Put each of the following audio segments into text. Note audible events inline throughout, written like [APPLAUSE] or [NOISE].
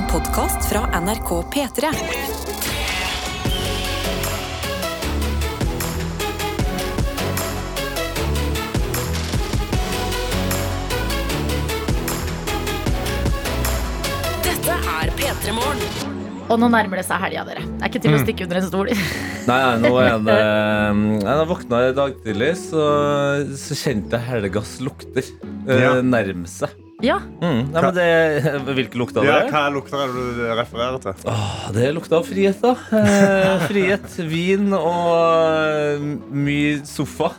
En podkast fra NRK P3. Dette er P3 Morgen. Og nå nærmer det seg helga, dere. Det er ikke til å stikke under en stol. [LAUGHS] Nei, nei, nå er det Da jeg våkna i dag tidlig, så, så kjente jeg helgas lukter eh, Ja. nærme seg. Ja, Mm. Nei, men det, hvilke lukter det Ja, hva lukter er det du refererer til? Åh, Det lukter av frihet, da. Eh, [LAUGHS] frihet, vin og eh, mye sofa.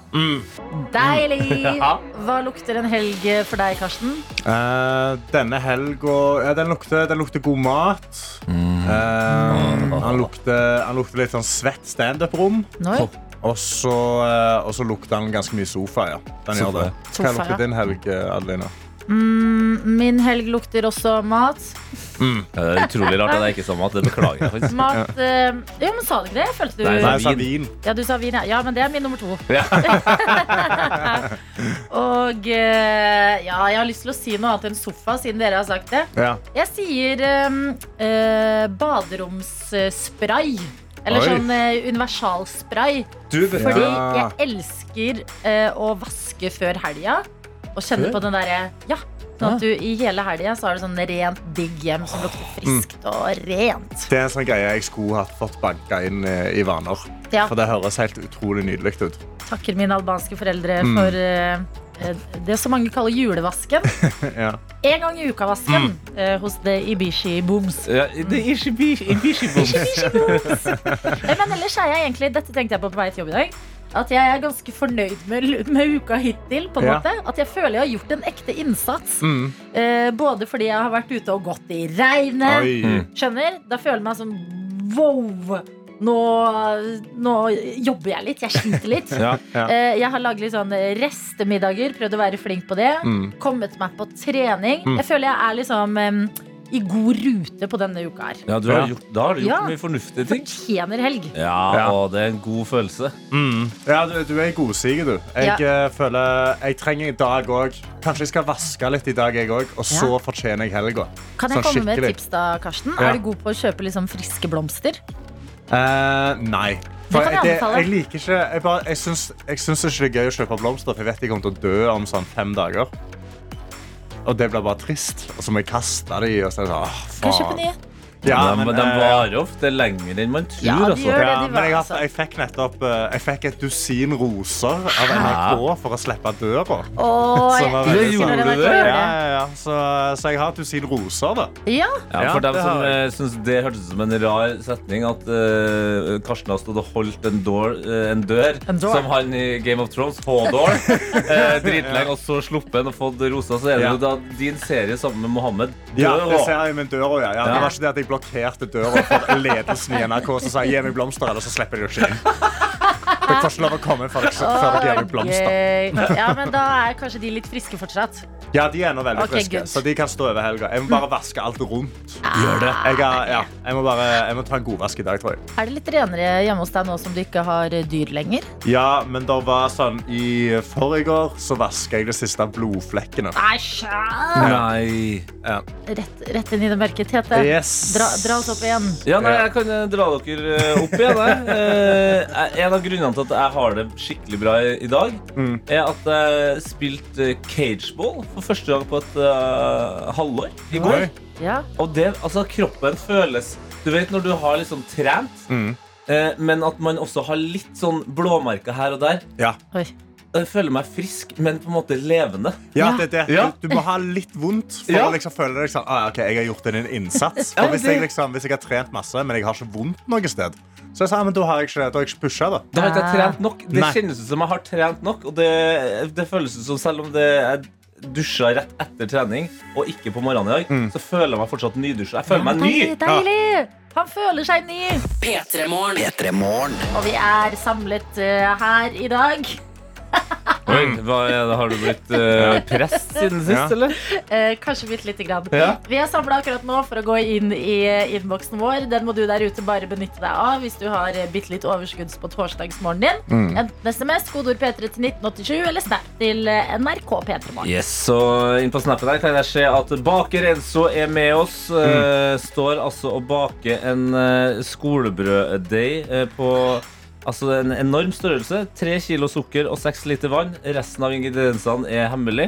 deilig! [LAUGHS] Hva lukter en helg for deg, Karsten? Eh, denne helga ja, den, den lukter god mat. Eh, han, lukter, han lukter litt sånn svett standup-rom. Og så eh, og så lukter han ganske mye sofa. Ja. Den gjør det. Hva lukter din helg, Adelina? Adeline? Mm, min helg lukter også mat. Mm. Det er utrolig rart at jeg ikke sa mat. Det beklager jeg faktisk. Mat eh, Ja, men sa du ikke det? Jeg følte du Nei, jeg sa vin. Ja, du sa vin, ja. ja. Men det er min nummer to. [LAUGHS] Ja. [LAUGHS] Og eh, ja, jeg har lyst til å si noe annet enn sofa, siden dere har sagt det. Ja. Jeg sier um, eh, baderomsspray. Eller Oi. sånn eh, universalspray. Du, Fordi Ja. jeg elsker eh, å vaske før helga. Og kjenne på den derre Ja. Sånn at du i hele helga så har du sånn rent, digg hjem som lukter friskt og rent. Det er en sånn greie jeg skulle hatt fått banka inn eh, i vaner. Ja. For det høres helt utrolig nydelig ut. Takker mine albanske foreldre Mm. for eh, det som mange kaller julevasken. [LAUGHS] ja. En gang i uka-vasken eh, hos The Ibishi Booms. ja, the Ibishi, bom. [LAUGHS] Eh, Men ellers er jeg egentlig, dette tenkte jeg på på vei til jobb i dag, at jeg er ganske fornøyd med, med uka hittil. på en Ja. måte. At jeg føler jeg har gjort en ekte innsats. Mm. Eh, både fordi jeg har vært ute og gått i regnet. Oi. Mm. Skjønner? Da føler jeg meg som wow! Nå, nå jobber jeg litt. Jeg sliter litt. [LAUGHS] Ja. Ja. Eh, Jeg har laget litt sånn restemiddager, prøvd å være flink på det. Mm. Kommet meg på trening. Mm. Jeg føler jeg er liksom i god rute på denne uka her. Ja, du har gjort, da har du gjort Ja. mye fornuftige ting. Fortjener helg. Ja, Ja. og det er en god følelse. Mm. Ja, du, du er godsiger, du. Jeg eh, føler jeg trenger en dag òg. Kanskje jeg skal vaske litt i dag, jeg òg. Og så Ja. fortjener jeg helga. Kan jeg Sånn komme med et skikkelig. tips da, Karsten? Ja. Er du god på å kjøpe liksom friske blomster? Eh, nei. Det kan jeg anbefale. jeg liker ikke Jeg, bare- jeg syns jeg syns ikke det er gøy å kjøpe blomster, for jeg vet jeg kommer til å dø om sånn fem dager. Og det blir bare trist. Og så må jeg kaste de. Og så er det sånn, faen. nye? Ja, men, men, de eh, varer ofte lenger enn man tror. Ja, de altså. gjør det. de men var, jeg, har, altså. jeg fikk nettopp eh, Jeg fikk et dusin roser av NRK for å slippe døra. Oh, Så jeg når sånn- det? gjorde du det. ja, ja. Så, så jeg har et dusin roser, da. Ja, Ja, Ja, for dem som uh, syns det hørtes ut som en rar setning, at uh, Karsten har stått og holdt en, door, uh, en dør, En door. som han i Game of Thrones, Hodor, uh, [LAUGHS] dritlenge, og så sluppet den og fått rosa, så er det Ja. jo da din serie sammen med Mohammed. Ja, det ser jeg med døra, ja. ja. Det var ikke det at jeg blokkerte døra for ledelsen i NRK. Så sa jeg gi meg blomster, eller så slipper de ikke inn. Dere får ikke lov å komme før dere, gir meg blomster. Ja, men da er kanskje de litt friske fortsatt. Ja, de er nå veldig okay, friske, good. så de kan stå over helga. Jeg må bare vaske alt rundt. Gjør det. Jeg, er, ja, jeg, må bare, jeg må ta en godvask i dag, tror jeg. Er det litt renere hjemme hos deg nå som du ikke har dyr lenger? Ja, men det var sånn I forrige så vaska jeg de siste blodflekkene. Æsj! Nei. Ja. Rett, rett inn i det mørke. Tete, Yes. Dra, dra oss opp igjen. Ja, nei, jeg kan eh, dra dere eh, opp igjen. jeg. Eh, en av grunnene til at jeg har det skikkelig bra i, dag, Mm. er at jeg spilte uh, cageball for første gang på et uh, halvår i går. Ja. Og det, altså kroppen føles Du vet når du har liksom trent, Mm. eh, men at man også har litt sånn blåmerker her og der. Ja. Oi. Jeg føler meg frisk, men på en måte levende. Ja, det, er det. Ja. Du, du må ha litt vondt for Ja. å liksom føle deg sånn ah, Ok, jeg har gjort en innsats. For hvis, jeg liksom, hvis jeg har trent masse, men jeg har ikke vondt noe sted, så jeg sa, men da har jeg ikke, da har jeg ikke pusha det. Da har ikke jeg trent nok. Det Nei. kjennes ut som jeg har trent nok. Og det, det føles ut som selv om det jeg dusja rett etter trening og ikke på morgenen i dag, Mm. så føler jeg meg fortsatt nydusja. Jeg føler meg ny. Deilig, deilig! Han føler seg ny. P3 Morgen. P3 Morgen. Og vi er samlet uh, her i dag. Oi, hva er det? Har du blitt uh, prest siden sist, Ja. eller? Eh, kanskje bitte lite grann. Ja. Vi er samla akkurat nå for å gå inn i eh, innboksen vår. Den må du der ute bare benytte deg av hvis du har eh, bitte litt overskudds på torsdagsmorgenen din. Mm. Enten SMS, kodeord P3 til 1987 eller Snap til NRK P3morgen. Yes, så inn på snappen der kan jeg se at Baker Enzo er med oss. eh, står altså og baker en uh, skolebrøddeig uh, på Altså en enorm størrelse. Tre kilo sukker og seks liter vann. Resten av ingrediensene er hemmelig.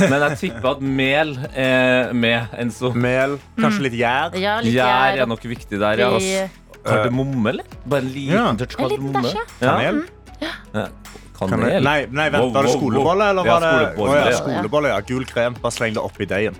Men jeg tipper at mel er med. Enzo. Mel, kanskje litt gjær. Ja, litt Gjær er nok viktig der. Ja. altså. Kardemomme, eller? Bare en liten Ja. touch kardemomme. Ja. Kanel. Ja. Kanel. Kanel? Nei, nei, vent, var det skolebolle, eller Ja, var det skolebolle, Å, ja, ja. skolebolle? Ja, Gul krem. Bare sleng det oppi deigen.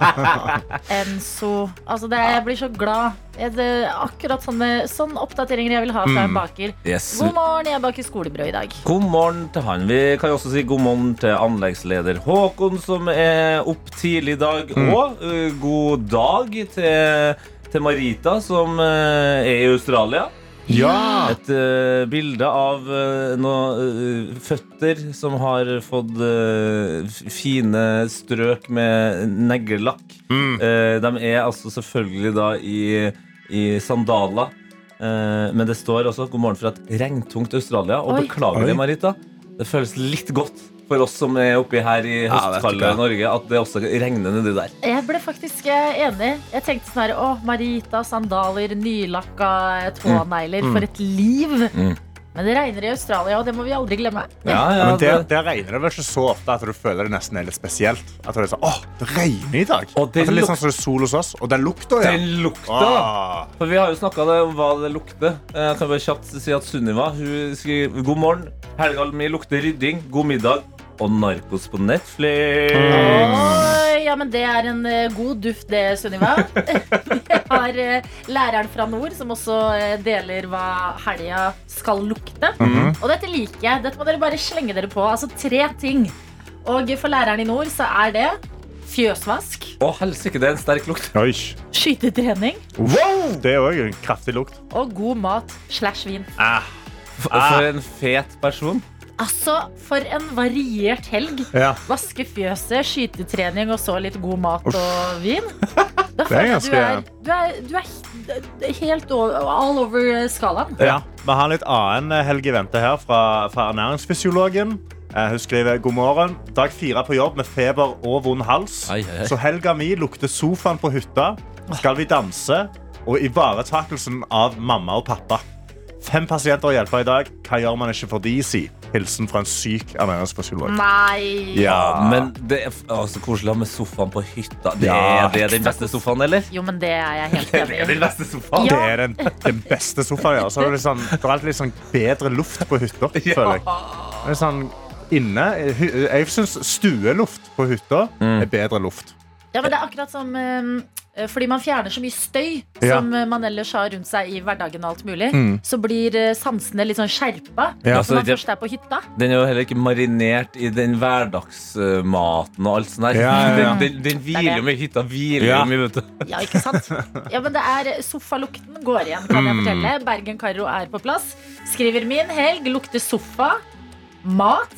[LAUGHS] Enzo. Altså, det, jeg blir så glad. Det, akkurat sånne, sånne oppdateringer jeg vil ha fra en baker. Yes. God morgen, jeg baker skolebrød i dag. God morgen til han. Vi kan jo også si god morgen til anleggsleder Håkon, som er opp tidlig i dag. Og uh, god dag til, til Marita, som uh, er i Australia. Ja! Et uh, bilde av uh, noen uh, føtter som har fått uh, fine strøk med neglelakk. Mm. Uh, de er altså selvfølgelig da i, i sandaler. Uh, men det står også 'God morgen fra et regntungt Australia'. Og Oi. beklager Oi. det, Marita. Det føles litt godt for oss som er oppi her i høstkalde. Norge, at det også regner nedi der. Jeg ble faktisk eh, enig. Jeg tenkte sånn her Å, Marita, sandaler, nylakka tånegler. Mm. For et liv! Mm. Men det regner i Australia, og det må vi aldri glemme. Ja, ja, Men der, det- der regner det vel ikke så ofte at du føler det nesten er litt spesielt. At det er sånn, åh, det regner i dag. Og det at det er litt sånn som det er sol hos oss. Og den lukta, ja. Den lukta! Ah. For Vi har jo snakka om hva det lukter. Jeg kan bare kjapt si at Sunniva hun skriver god morgen. Helga mi lukter rydding, god middag og narkos på Netflix. Oi, ja, men Det er en eh, god duft, det, Sunniva. [LAUGHS] Vi har eh, læreren fra nord som også eh, deler hva helga skal lukte. Og dette liker jeg. Dette må dere bare slenge dere på. Altså tre ting. Og for læreren i nord så er det fjøsvask, Å, helsike, det er en sterk lukt. Oi. skytetrening Wow. Det er òg en kraftig lukt. og god mat slash vin. Og for en fet person. Altså, for en variert helg. Ja. Vaske fjøset, skytetrening og så litt god mat og vin. [LAUGHS] Da er føler jeg at du er, du er, du er helt over, all over skalaen. Ja. Vi har en litt annen helg i vente her fra, fra ernæringsfysiologen. Eh, Hun skriver god morgen. Dag fire på jobb med feber og vond hals. Ai, ai. Så helga mi lukter sofaen på hytta. Skal vi danse? Og ivaretakelsen av mamma og pappa. Fem pasienter å hjelpe i dag. Hva gjør man ikke for de, si? Hilsen fra en syk ernæringsfysiolog. Nei. Ja, men det er å, så koselig å ha med sofaen på hytta. Det Ja. er, det er den beste sofaen, eller? Jo, men det er jeg helt [LAUGHS] Det enig er i. den beste sofaen. Det er den, den beste sofaen. Ja. Så er det, litt sånn, det er alltid litt sånn bedre luft på hytta, føler jeg. Det er sånn, inne, hy- jeg syns stueluft på hytta er bedre luft. Ja, men det er akkurat som eh, fordi man fjerner så mye støy Ja. som eh, man ellers har rundt seg i hverdagen, og alt mulig, så blir eh, sansene litt sånn skjerpa Ja, når man det- først er på hytta. Den er jo heller ikke marinert i den hverdagsmaten og alt sånt der. Ja, ja, ja. Den, den, den hviler er jo mye, hytta hviler Ja. jo mye, vet du. Ja, ikke sant? Ja, men det er Sofalukten går igjen, kan jeg fortelle. Bergen Karro er på plass. Skriver min helg lukter sofa, mat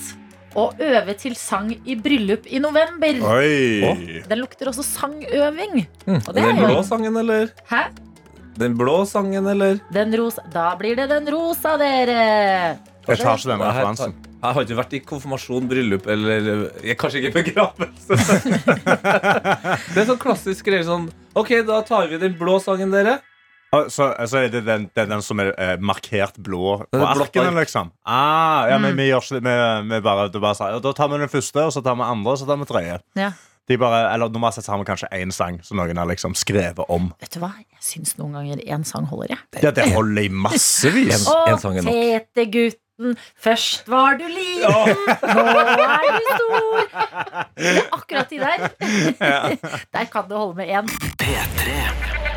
og øve til sang i bryllup i november. Oi. Den lukter også sangøving. Og det Den blå sangen, eller? Hæ? Den blå sangen, eller? Den rosa Da blir det den rosa, dere. Jeg tar ikke den referansen. jeg har ikke vært i konfirmasjon, bryllup eller jeg, Kanskje ikke begravelse. [LAUGHS] det er sånn klassisk greie sånn OK, da tar vi den blå sangen, dere. Ah, Så, så er det den, er den som er eh, markert blå på Den arkene, ark. liksom? Ah, ja, men vi gjør ikke det. Vi, vi bare, det bare sier, da tar vi den første, og så tar vi andre, og så tar vi tredje. Ja. De bare, eller Normalt sett har vi kanskje én sang som noen har liksom skrevet om. Vet du hva? Jeg syns noen ganger én sang holder, jeg. Ja, Det holder i massevis. En- en sang er nok. tete gutten, først var du liten, nå er du stor. Det er akkurat de der. Der kan det holde med én.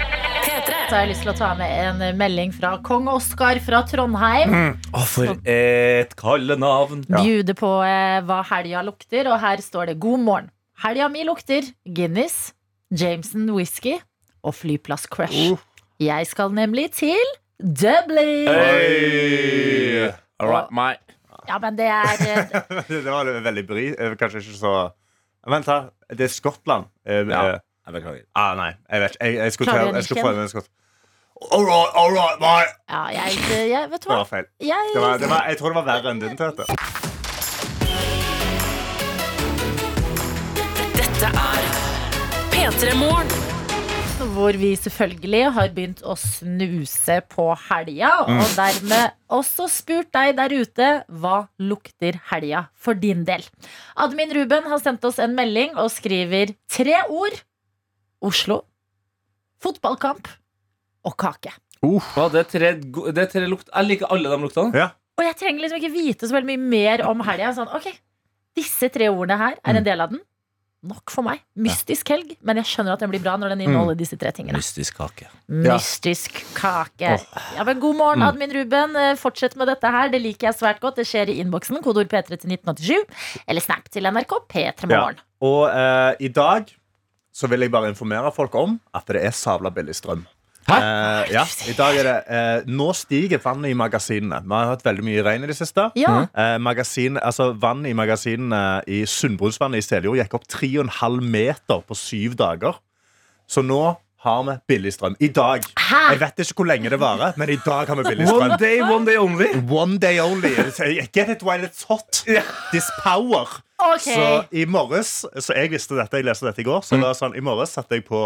Så har jeg lyst til å ta med en melding fra kong Oskar fra Trondheim. Å, for et kallenavn. Ja. Bjuder på eh, hva helga lukter, og her står det 'God morgen'. Helga mi lukter Guinness, Jameson whisky og flyplass-crush. Uh. Jeg skal nemlig til Dublin. Hey. All right, mate. Ja, men det er eh, [LAUGHS] Det var veldig bri. eh, Kanskje ikke så Vent, her. Det er Skottland. Eh, Ja. Jeg beklager. ah, nei, jeg vet ikke. Jeg, jeg skulle, jeg skulle prøve en skott. All right, all right, bye. Ja, jeg, jeg Vet du Det hva? var feil. Jeg, Det var, det var, jeg tror det var verre enn din, Tete. Dette er P3 Morgen. hvor vi selvfølgelig har begynt å snuse på helga, Mm. og dermed også spurt deg der ute hva lukter helga for din del. Admin Ruben har sendt oss en melding og skriver tre ord. Oslo, fotballkamp og kake. Å, det, er tre, det er tre lukt. Jeg liker alle de luktene. Ja. Og jeg trenger liksom ikke vite så veldig mye mer om helga. Sånn, ok, disse tre ordene her er Mm. en del av den. Nok for meg. Mystisk helg, men jeg skjønner at den blir bra når den Mm. inneholder disse tre tingene. Mystisk kake. Ja. Mystisk kake. Ja, men God morgen, Mm. admin Ruben. Eh, Fortsett med dette her. Det liker jeg svært godt. Det skjer i innboksen. Kodeord P3 til 1987. Eller snap til NRK P3 Morgen. Og eh, i dag så vil jeg bare informere folk om at det er sabla billig strøm. Hæ? Eh, ja, i dag er det uh, Nå stiger vannet i magasinene. Vi har hatt veldig mye regn i det siste. Ja. Uh, magasin, altså Vann i magasinene i sundbrunnsvannet i Seljord gikk opp 3,5 meter på syv dager. Så nå har vi billig strøm. I dag. Hæ? Jeg vet ikke hvor lenge det varer, men i dag har vi billig strøm. One day, one day only. One day only. Get it while it's hot. This power. Okay. Så i morges Så jeg visste dette, jeg leste dette i går. Så det var sånn, I morges satte jeg på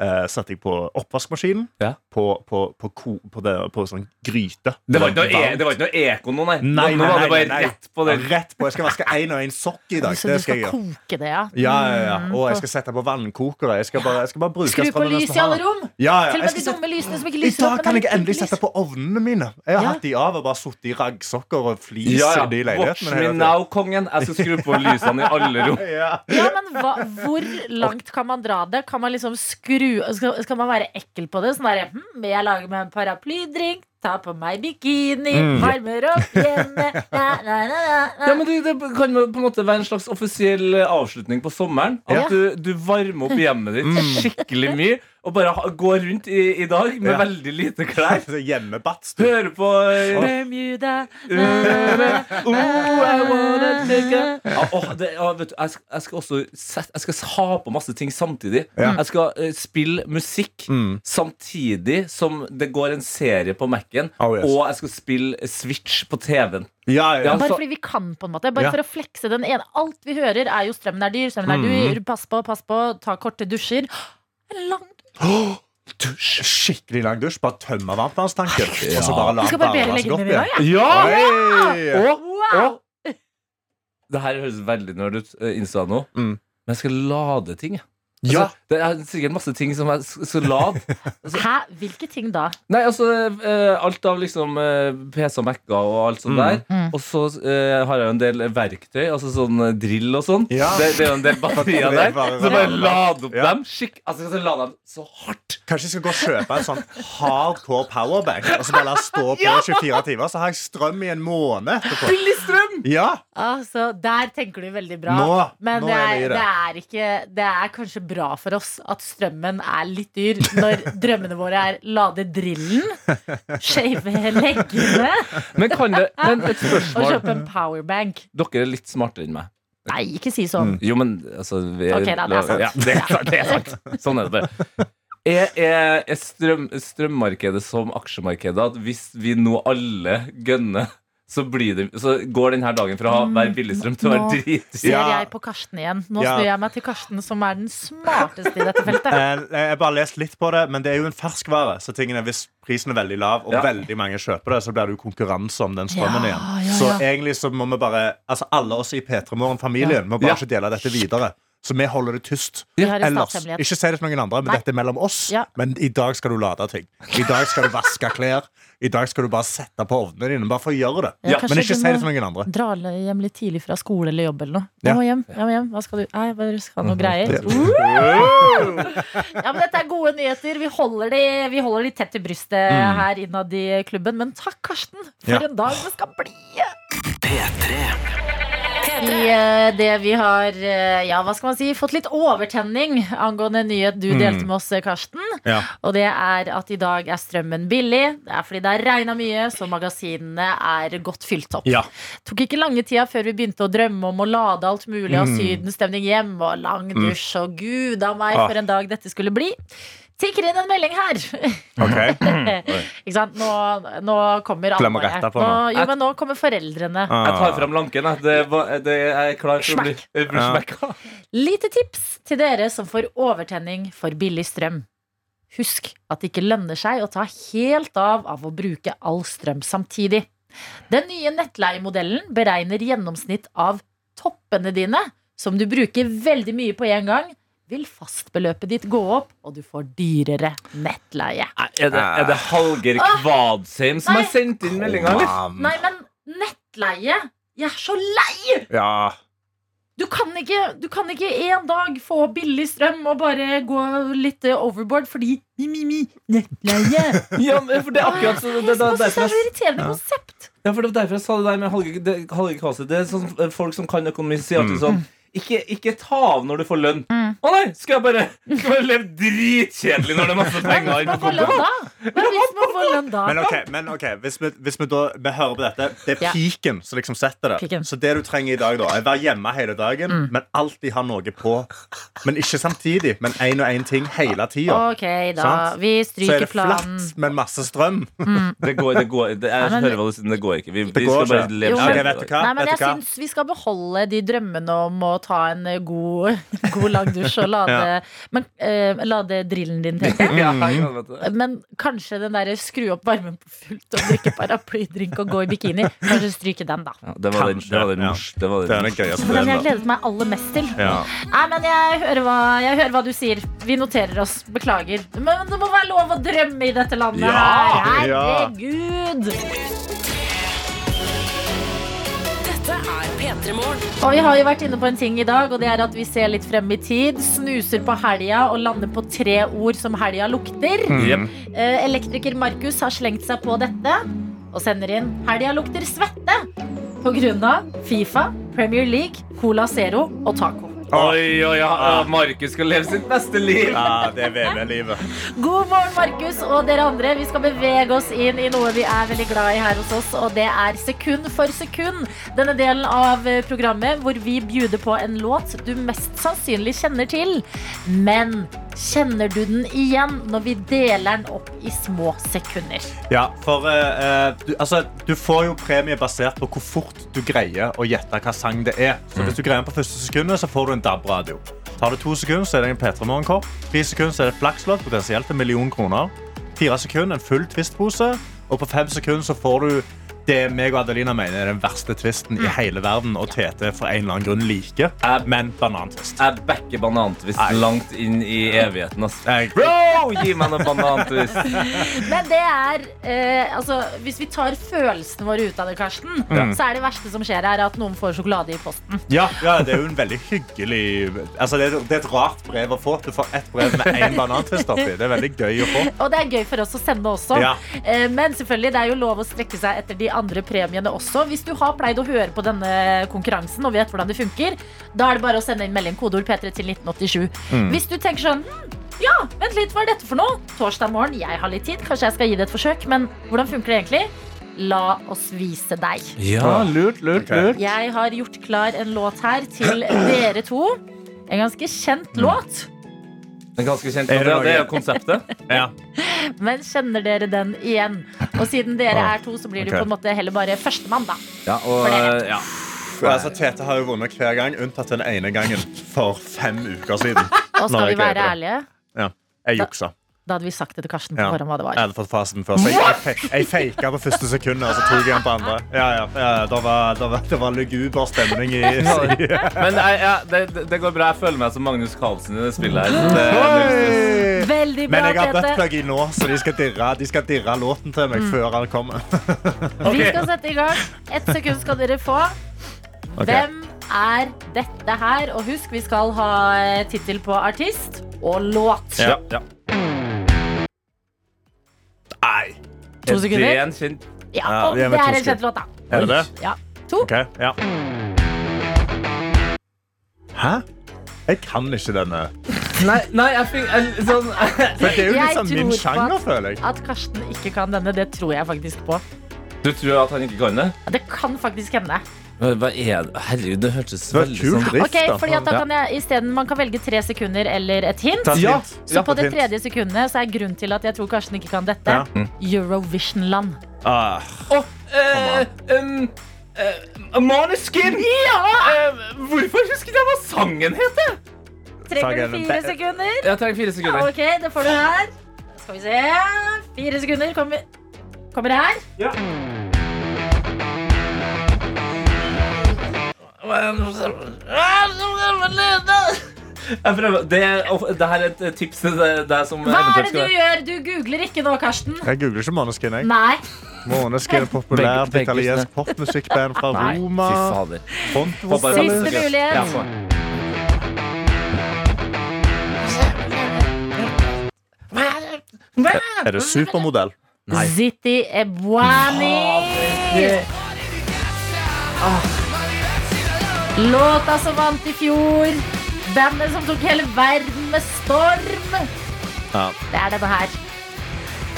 Satte jeg på oppvaskmaskinen. Ja. På, på, på, ko, på, det, på sånn gryte. Det var noe, e det var ikke noe eko nå, nei. Nei, nå nei, nei, nei. rett på det. Rett på. Jeg skal vaske én og én sokk i dag. Så Det du skal skal koke det, ja? Ja, ja, ja. Mm, Og jeg skal sette på vannkokere. Jeg skal bare, jeg skal bare bruke Skru på lys i alle rom! Ja, ja. Til og med de dumme lysene som ikke lyser I dag kan jeg endelig sette på ovnene mine. Jeg har Ja. hatt de av og bare sittet i raggsokker og flis Ja, ja. i de Watch me now, kongen. Jeg skal skru på lysene i alle rom. [LAUGHS] Ja. Ja, men hva, Hvor [LAUGHS] langt kan man dra det? Kan man liksom skru Skal, skal man være ekkel på det? Sånn der, hm, Jeg lager meg en paraplydrink, tar på meg bikini, Mm. varmer opp hjemme [LAUGHS] na, na, na, na, na. Ja, men det, det kan på en måte være en slags offisiell eh, avslutning på sommeren. At Ja. du, du varmer opp hjemmet ditt skikkelig mye og bare ha, går rundt i, i dag med Ja. veldig lite klær. [LAUGHS] Hjemmebats. Hører på eh, Bermuda Oh, I wanna take a ja, åh, det, ja, vet du, jeg, skal, jeg skal også set, Jeg skal ha på masse ting samtidig. Ja. Jeg skal uh, spille musikk Mm. samtidig som det går en serie på Mac-en. Oh, yes. Og jeg skal spille Switch på TV-en. Ja, ja. Ja. Bare så- fordi vi kan, på en måte. Bare Ja. for å flekse den ene. Alt vi hører, er jo strømmen er dyr, strømmen er dyr. Pass på, pass på, ta korte dusjer. En lang Dusj. Skikkelig lang dusj. Bare tømme varmtvannstanken. Og så bare la Du skal barbere seg opp i dag, igjen. ja? Oi! Og, og Det her høres veldig nerd ut, eh, Insta nå, Mm. men jeg skal lade ting. Jeg. Ja. Altså, det er sikkert masse ting som er så lav. Altså, Hæ? Hvilke ting da? Nei, altså eh, Alt av liksom eh, PC og Mac-er og alt sånt Mm. der. Mm. Og så eh, har jeg jo en del verktøy, altså sånn eh, drill og sånn. Ja. Det, det er jo en del batterier [LAUGHS] er der. bare- Så bare lade opp Ja. dem. Skikk, altså jeg skal lade dem så hardt. Kanskje jeg skal gå og kjøpe en sånn hardcore powerbank og så bare la stå på 24 timer. Så har jeg strøm i en måned etterpå. Billig strøm! Ja, Altså, Der tenker du veldig bra. Nå- men nå det, er er, det er ikke Det er kanskje bra for oss at strømmen er litt dyr når [LAUGHS] drømmene våre er lade drillen, shave leggene Men kan det Men et og kjøpe en powerbank. Dere er litt smartere enn meg. Nei, ikke si sånn. Jo, men altså vi Ok, da, det er sant. Ja, det er sant. Det er sant. Sånn er det bare. Er, er, er strøm, strømmarkedet som aksjemarkedet at hvis vi nå alle gønner, så, blir det, så går denne dagen fra å være billigstrøm til å være Nå ser jeg på Karsten igjen. Nå Ja. snur jeg meg til Karsten, som er den smarteste i dette feltet. [LAUGHS] Eh, Jeg har bare lest litt på det, men det er jo en ferskvare. Så tingene, hvis prisen er veldig lav, og Ja. veldig mange kjøper det, så blir det jo konkurranse om den strømmen Ja, igjen. ja, Så ja. egentlig så må vi bare Altså alle oss i P3 Morgen-familien må bare Ja. ikke dele dette videre. Så vi holder det tyst. Ja. Ellers, ikke si det til noen andre, men Nei. dette er mellom oss. Ja. Men i dag skal du lade ting. I dag skal du vaske klær. I dag skal du bare sette på ovnene dine. Bare for å gjøre det. Ja, Men ikke si det til noen andre. Dra hjem litt tidlig fra skole eller jobb eller noe. Jeg må hjem. Jeg må hjem. Hva skal du? Nei, jeg bare skal ha noe greier. Ja, men Dette er gode nyheter. Vi holder de, vi holder de tett til brystet her innad i klubben. Men takk, Karsten, for Ja. en dag det skal bli! I uh, det vi har uh, Ja, hva skal man si? Fått litt overtenning angående en nyhet du delte med oss, eh, Karsten. Ja. Og det er at i dag er strømmen billig. Det er fordi det har regna mye, så magasinene er godt fylt opp. Ja. Tok ikke lange tida før vi begynte å drømme om å lade alt mulig av Mm. sydenstemning hjem og lang dusj og gud a meg Ah. for en dag dette skulle bli. Tikker inn en melding her. Ok. [LAUGHS] ikke sant? Nå, nå kommer alvoret. på Nå, jo, men nå kommer foreldrene. Jeg tar fram lanken. jeg. Det, det er klar for å bli, bli [LAUGHS] Ja. smekka. Lite tips til dere som får overtenning for billig strøm. Husk at det ikke lønner seg å ta helt av av å bruke all strøm samtidig. Den nye nettleiemodellen beregner gjennomsnitt av toppene dine, som du bruker veldig mye på én gang. Vil fastbeløpet ditt gå opp, og du får dyrere nettleie. Nei, Er det, er det Hallgeir Kvadsheim som har sendt inn meldinga, eller? Nei, men nettleie Jeg er så lei! Ja. Du kan ikke, du kan ikke en dag få billig strøm og bare gå litt overboard fordi mi, mi, mi, nettleie. [LAUGHS] Ja, men for det er akkurat så, det, det, det, det, er så irriterende konsept. ja, for det var derfor jeg sa det der med Hallgeir det- Kvadsheim. Det er sånn eh, folk som kan økonomi, sier alltid Mm. sånn ikke, ikke ta av når du får lønn. Å Mm. nei! Skal jeg bare, skal jeg bare leve dritkjedelig når det er masse penger inne på kontoen? Hva [LAUGHS] hvis man får lønn da? Men ok, men okay hvis, vi, hvis vi da vi hører på dette Det er Ja. piken som liksom setter det. Piken. Så det du trenger i dag, da er å være hjemme hele dagen, Mm. men alltid ha noe på. Men ikke samtidig, men én og én ting hele tida. Okay, da. Så er stryker det planen. flatt, men masse strøm. [LAUGHS] Det går, det går det, Jeg hører hva du sier, men det går ikke. Vi, vi skal bare leve Jo, Ok, men- kjedelig. vet du hva? Nei, men jeg syns vi skal beholde de drømmene om å ta en eh, god, [LAUGHS] god lang dusj og lade, men, eh, lade drillen din, til [LAUGHS] Ja, ja, vet. Men kanskje den derre skru opp varmen på fullt og drikke paraplydrink og gå i bikini. Kanskje stryke den, da. Ja, det var den, det var den ja. det var Det er den jeg gledet meg aller mest til. Ja. Nei, men jeg hører, hva, jeg hører hva du sier. Vi noterer oss. Beklager. Men det må være lov å drømme i dette landet Ja, her. ja. Herregud. Dette er P3 Morgen. Og vi har jo vært inne på en ting i dag, og det er at vi ser litt frem i tid. Snuser på helga og lander på tre ord som helga lukter. Mm. Eh, Elektriker Markus har slengt seg på dette og sender inn 'Helga lukter svette' av Fifa, Premier League, Cola Zero og taco. Oi, oi, ja. Markus skal leve sitt beste liv. Ja, det er VV-livet. God morgen, Markus og dere andre. Vi skal bevege oss inn i noe vi er veldig glad i her hos oss, og det er Sekund for sekund. Denne delen av eh, programmet hvor vi bjuder på en låt du mest sannsynlig kjenner til. Men kjenner du den igjen når vi deler den opp i små sekunder? Ja, for eh, eh, du, altså, du får jo premie basert på hvor fort du greier å gjette hva sang det er. Så hvis du greier den på første sekundet, så får du en DAB-radio. Tar det to sekunder, så er det en P3 Morgenkopp. Tre sekunder, så er det et flakslodd, potensielt en million kroner. Fire sekunder, en full twistpose. Og på fem sekunder så får du det meg og Adelina mener er den verste tvisten i hele verden, og Tete for en eller annen grunn liker, men banantvist. Jeg backer banantvist Nei. langt inn i evigheten. Altså. Bro, gi meg noe banantvist. [LAUGHS] Men det er eh, altså, Hvis vi tar følelsene våre ut av det, Karsten, så er det verste som skjer, her at noen får sjokolade i posten. Ja, ja, det er jo en veldig hyggelig altså, det, er, det er et rart brev å få. Du får ett brev med én banantvist oppi. Det er veldig gøy å få. Og det er gøy for oss å sende også. Ja. Eh, Men selvfølgelig, det er jo lov å strekke seg etter de andre premiene også. Hvis du har pleid å høre på denne konkurransen og vet hvordan det funker, da er det bare å sende inn melding kodeord P3 til 1987. Hvis du tenker sånn hm, ja, vent litt, hva er dette for noe? Torsdag morgen, jeg har litt tid, kanskje jeg skal gi det et forsøk, men hvordan funker det egentlig? La oss vise deg. Ja, lurt, lurt, lurt. Jeg har gjort klar en låt her til dere to. En ganske kjent låt. En ganske kjent Er det ja. Det er konseptet. Ja. Men kjenner dere den igjen? Og siden dere er to, så blir det Ok. på en måte heller bare førstemann, da. Ja, og, ja. Altså, Tete har jo vunnet hver gang, unntatt den ene gangen for fem uker siden. Og skal vi være ærlige, Ja. Jeg juksa. Da hadde vi sagt det til Karsten på Ja. forhånd hva det Jeg hadde fått fasen før. Så jeg, jeg, faka på første sekundet, og så tok jeg den på andre. Ja, ja, ja, det, var, det, var, det var luguber stemning i [LAUGHS] Men ja, det, det- går bra. Jeg føler meg som Magnus Carlsen i det spillet her. Det! Veldig bra, Men jeg har buttplug i nå, så de skal dirre, de skal dirre låten til meg før han kommer. [LAUGHS] Vi skal sette i gang. Ett sekund skal dere få. Okay. Hvem er dette her? Og husk, vi skal ha eh, tittel på artist og låt. Ja, ja. Nei. To Er det sekunder. en kjent Ja, og er det er en sekunder. kjent låt, da. Er det det? Ja. To. Ok, ja. Hæ? Jeg kan ikke denne. Nei, nei, jeg fikk jeg, sånn, For det er jo Jeg sånn min tror på sjanger, at- føler jeg. At Karsten ikke kan denne, det tror jeg faktisk på. Du tror at han ikke kan det? Ja, Det kan faktisk hende. Hva er det? Herregud, det hørtes Det veldig sånn drift, Ok, fordi at da kan jeg isteden Man kan velge tre sekunder eller et hint. Ja. Så Ja, på det hint. tredje sekundet så er grunnen til at jeg tror Karsten ikke kan dette, Ja. Eurovision-land. Ah, Eh, um, eh, Måneskin! Eh, hvorfor husker jeg hva sangen heter? Trenger du fire sekunder? Jeg trenger fire sekunder. Ok, det får du her. Skal vi se. Fire sekunder kommer, kommer her. Jeg prøver. Det, er- det her er et tips til deg som Hva er det skal du gjør? Du googler ikke nå, Karsten. jeg googler ikke Måneskin. jeg. Nei. Måneskin er populært Begge- begge italiensk popmusikkband fra Nei, Roma. fy fader. Frontvokalist. Siste mulighet. Ja, få. Er det supermodell? Nei. Ziti Ebwani. Låta som vant i fjor. Bandet som tok hele verden med storm. Ja. Det er denne her.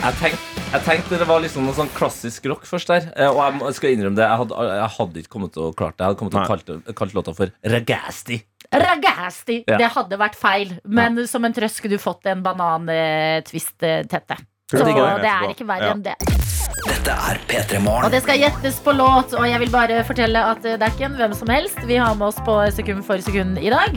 Jeg tenkte, jeg tenkte det var liksom noe sånn klassisk rock først der. Eh, Og jeg skal innrømme det, jeg hadde, jeg hadde ikke kommet til å klart det. Jeg hadde kommet til å kalt, kalt låta for Ragasti. Ragasti. Ja. Det hadde vært feil. Men som en trøst skulle du fått en banantvist-tette. Så Det er ikke verre enn det. Dette er P3 Og det skal gjettes på låt, og jeg vil bare fortelle at eh, det er ikke en hvem som helst vi har med oss på sekund for sekund i dag.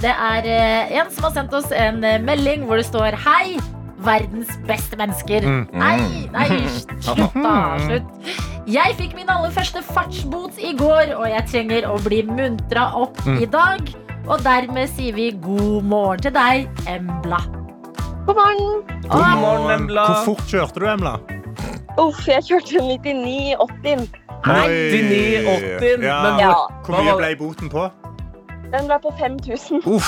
Det er eh, en som har sendt oss en eh, melding hvor det står Hei, verdens beste mennesker. Mm. Nei, nei, [LAUGHS] slutt da. Slutt. Jeg fikk min aller første fartsbot i går, og jeg trenger å bli muntra opp Mm. i dag. Og dermed sier vi god morgen til deg, Embla. God morgen. God morgen, Emla. Hvor fort kjørte du, Emla? Uff, jeg kjørte 99,80. Nei, 99,80. Ja. Men Ja. Hvor mye ble boten på? Den ble på 5000. Uff,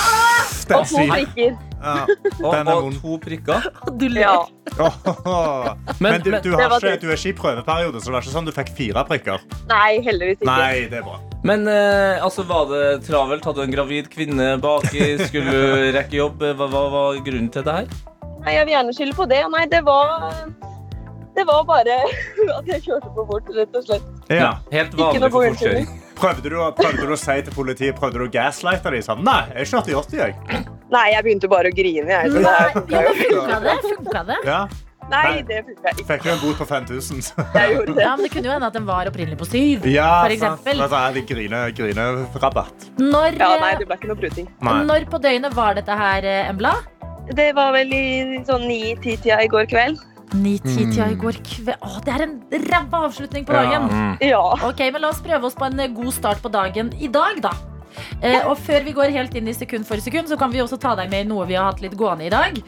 den Og to sier. prikker. Ja. [LAUGHS] Den er og vond. to prikker. [LAUGHS] du Ja. [LAUGHS] ler. Men, Men du, men, du, har var ikke, du er ikke i prøveperiode, så det var ikke sånn du fikk fire prikker? Nei, heldigvis ikke. Nei, det er bra. men eh, altså, var det travelt? Hadde du en gravid kvinne baki? Skulle du rekke jobb? Hva, hva var grunnen til det her? Nei, jeg vil gjerne skylde på det. Nei, det var Det var bare at jeg kjørte for fort, rett og slett. Ja. Helt Ikke vanlig noe for god fortkjøring. Prøvde, du, prøvde du å si til politiet Prøvde du å gaslighte dem? Sånn, Nei, jeg kjørte i 80, jeg. Nei, jeg begynte bare å grine, jeg. Så det Nei, funka det? Funka det? Ja. Nei, det funka ikke. Fikk du en bot på 5000? Jeg gjorde det. Ja, men Det kunne jo hende at den var opprinnelig på 7, Ja, For eksempel. sant. Det grine. Når, Ja, nei, det ble ikke noe pruting. Når på døgnet var dette her, eh, Embla? Det var vel i sånn 9-10-tida i går kveld. Ni-ti-tida i går kveld. Å, det er en ræva avslutning på Ja. dagen. Mm. Ja. Ok, men La oss prøve oss på en eh, god start på dagen i dag, da. Eh, og før vi går helt inn i sekund for sekund, så kan vi også ta deg med i noe vi har hatt litt gående i dag.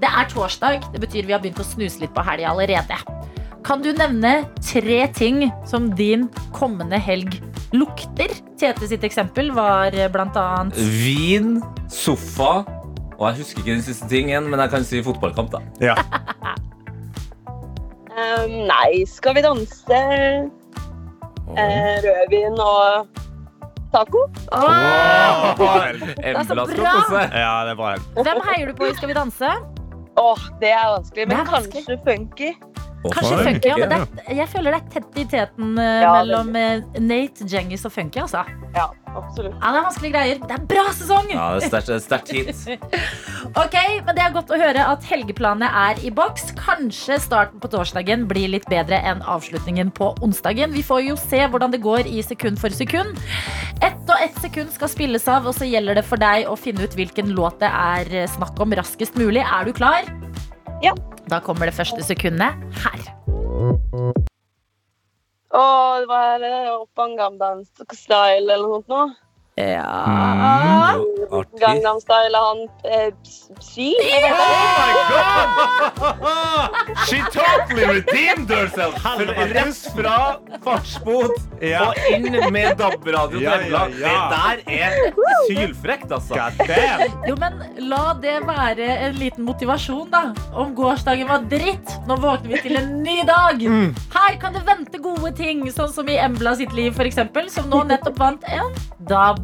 Det er torsdag. Det betyr vi har begynt å snuse litt på helga allerede. Kan du nevne tre ting som din kommende helg lukter? Tete sitt eksempel var eh, blant annet Vin, sofa og jeg husker ikke den siste tingen, men jeg kan si fotballkamp. da [LAUGHS] Ja. Um, nei, skal vi danse? Eh, rødvin og taco? Åh! Embla skal bra. ja, det er bra. Hvem heier du på i Skal vi danse? Åh, det er vanskelig. Men er vanskelig. kanskje funky. Kanskje funky, ja, men det er, Jeg føler det er tett i teten eh, Ja, mellom eh, Nate, Djengis og Funky. Altså. Ja, absolutt. Ja, det er vanskelige greier. Det er bra sesong! Ja, det er sterkt- er hit. [LAUGHS] Ok, men Det er godt å høre at helgeplanene er i boks. Kanskje starten på torsdagen blir litt bedre enn avslutningen på onsdagen. Vi får jo se hvordan det går i sekund for sekund. Ett og ett sekund skal spilles av, og så gjelder det for deg å finne ut hvilken låt det er snakk om raskest mulig. Er du klar? Ja. Da kommer det første sekundet her. Og det var eh, Oppan Gangnam Style eller noe sånt nå. Ja mm, Gangnam Style han eh, Psy? vet ikke. She totally redeemed herself! Rett fra fartsbot Ja. og inn med DAB-radio Ja, ja, ja. Det der er sylfrekt, altså. Jo, men la det være en liten motivasjon, da. Om gårsdagen var dritt, nå våkner vi til en ny dag. Mm. Her kan det vente gode ting, sånn som i Embla sitt liv, eksempel, som nå nettopp vant en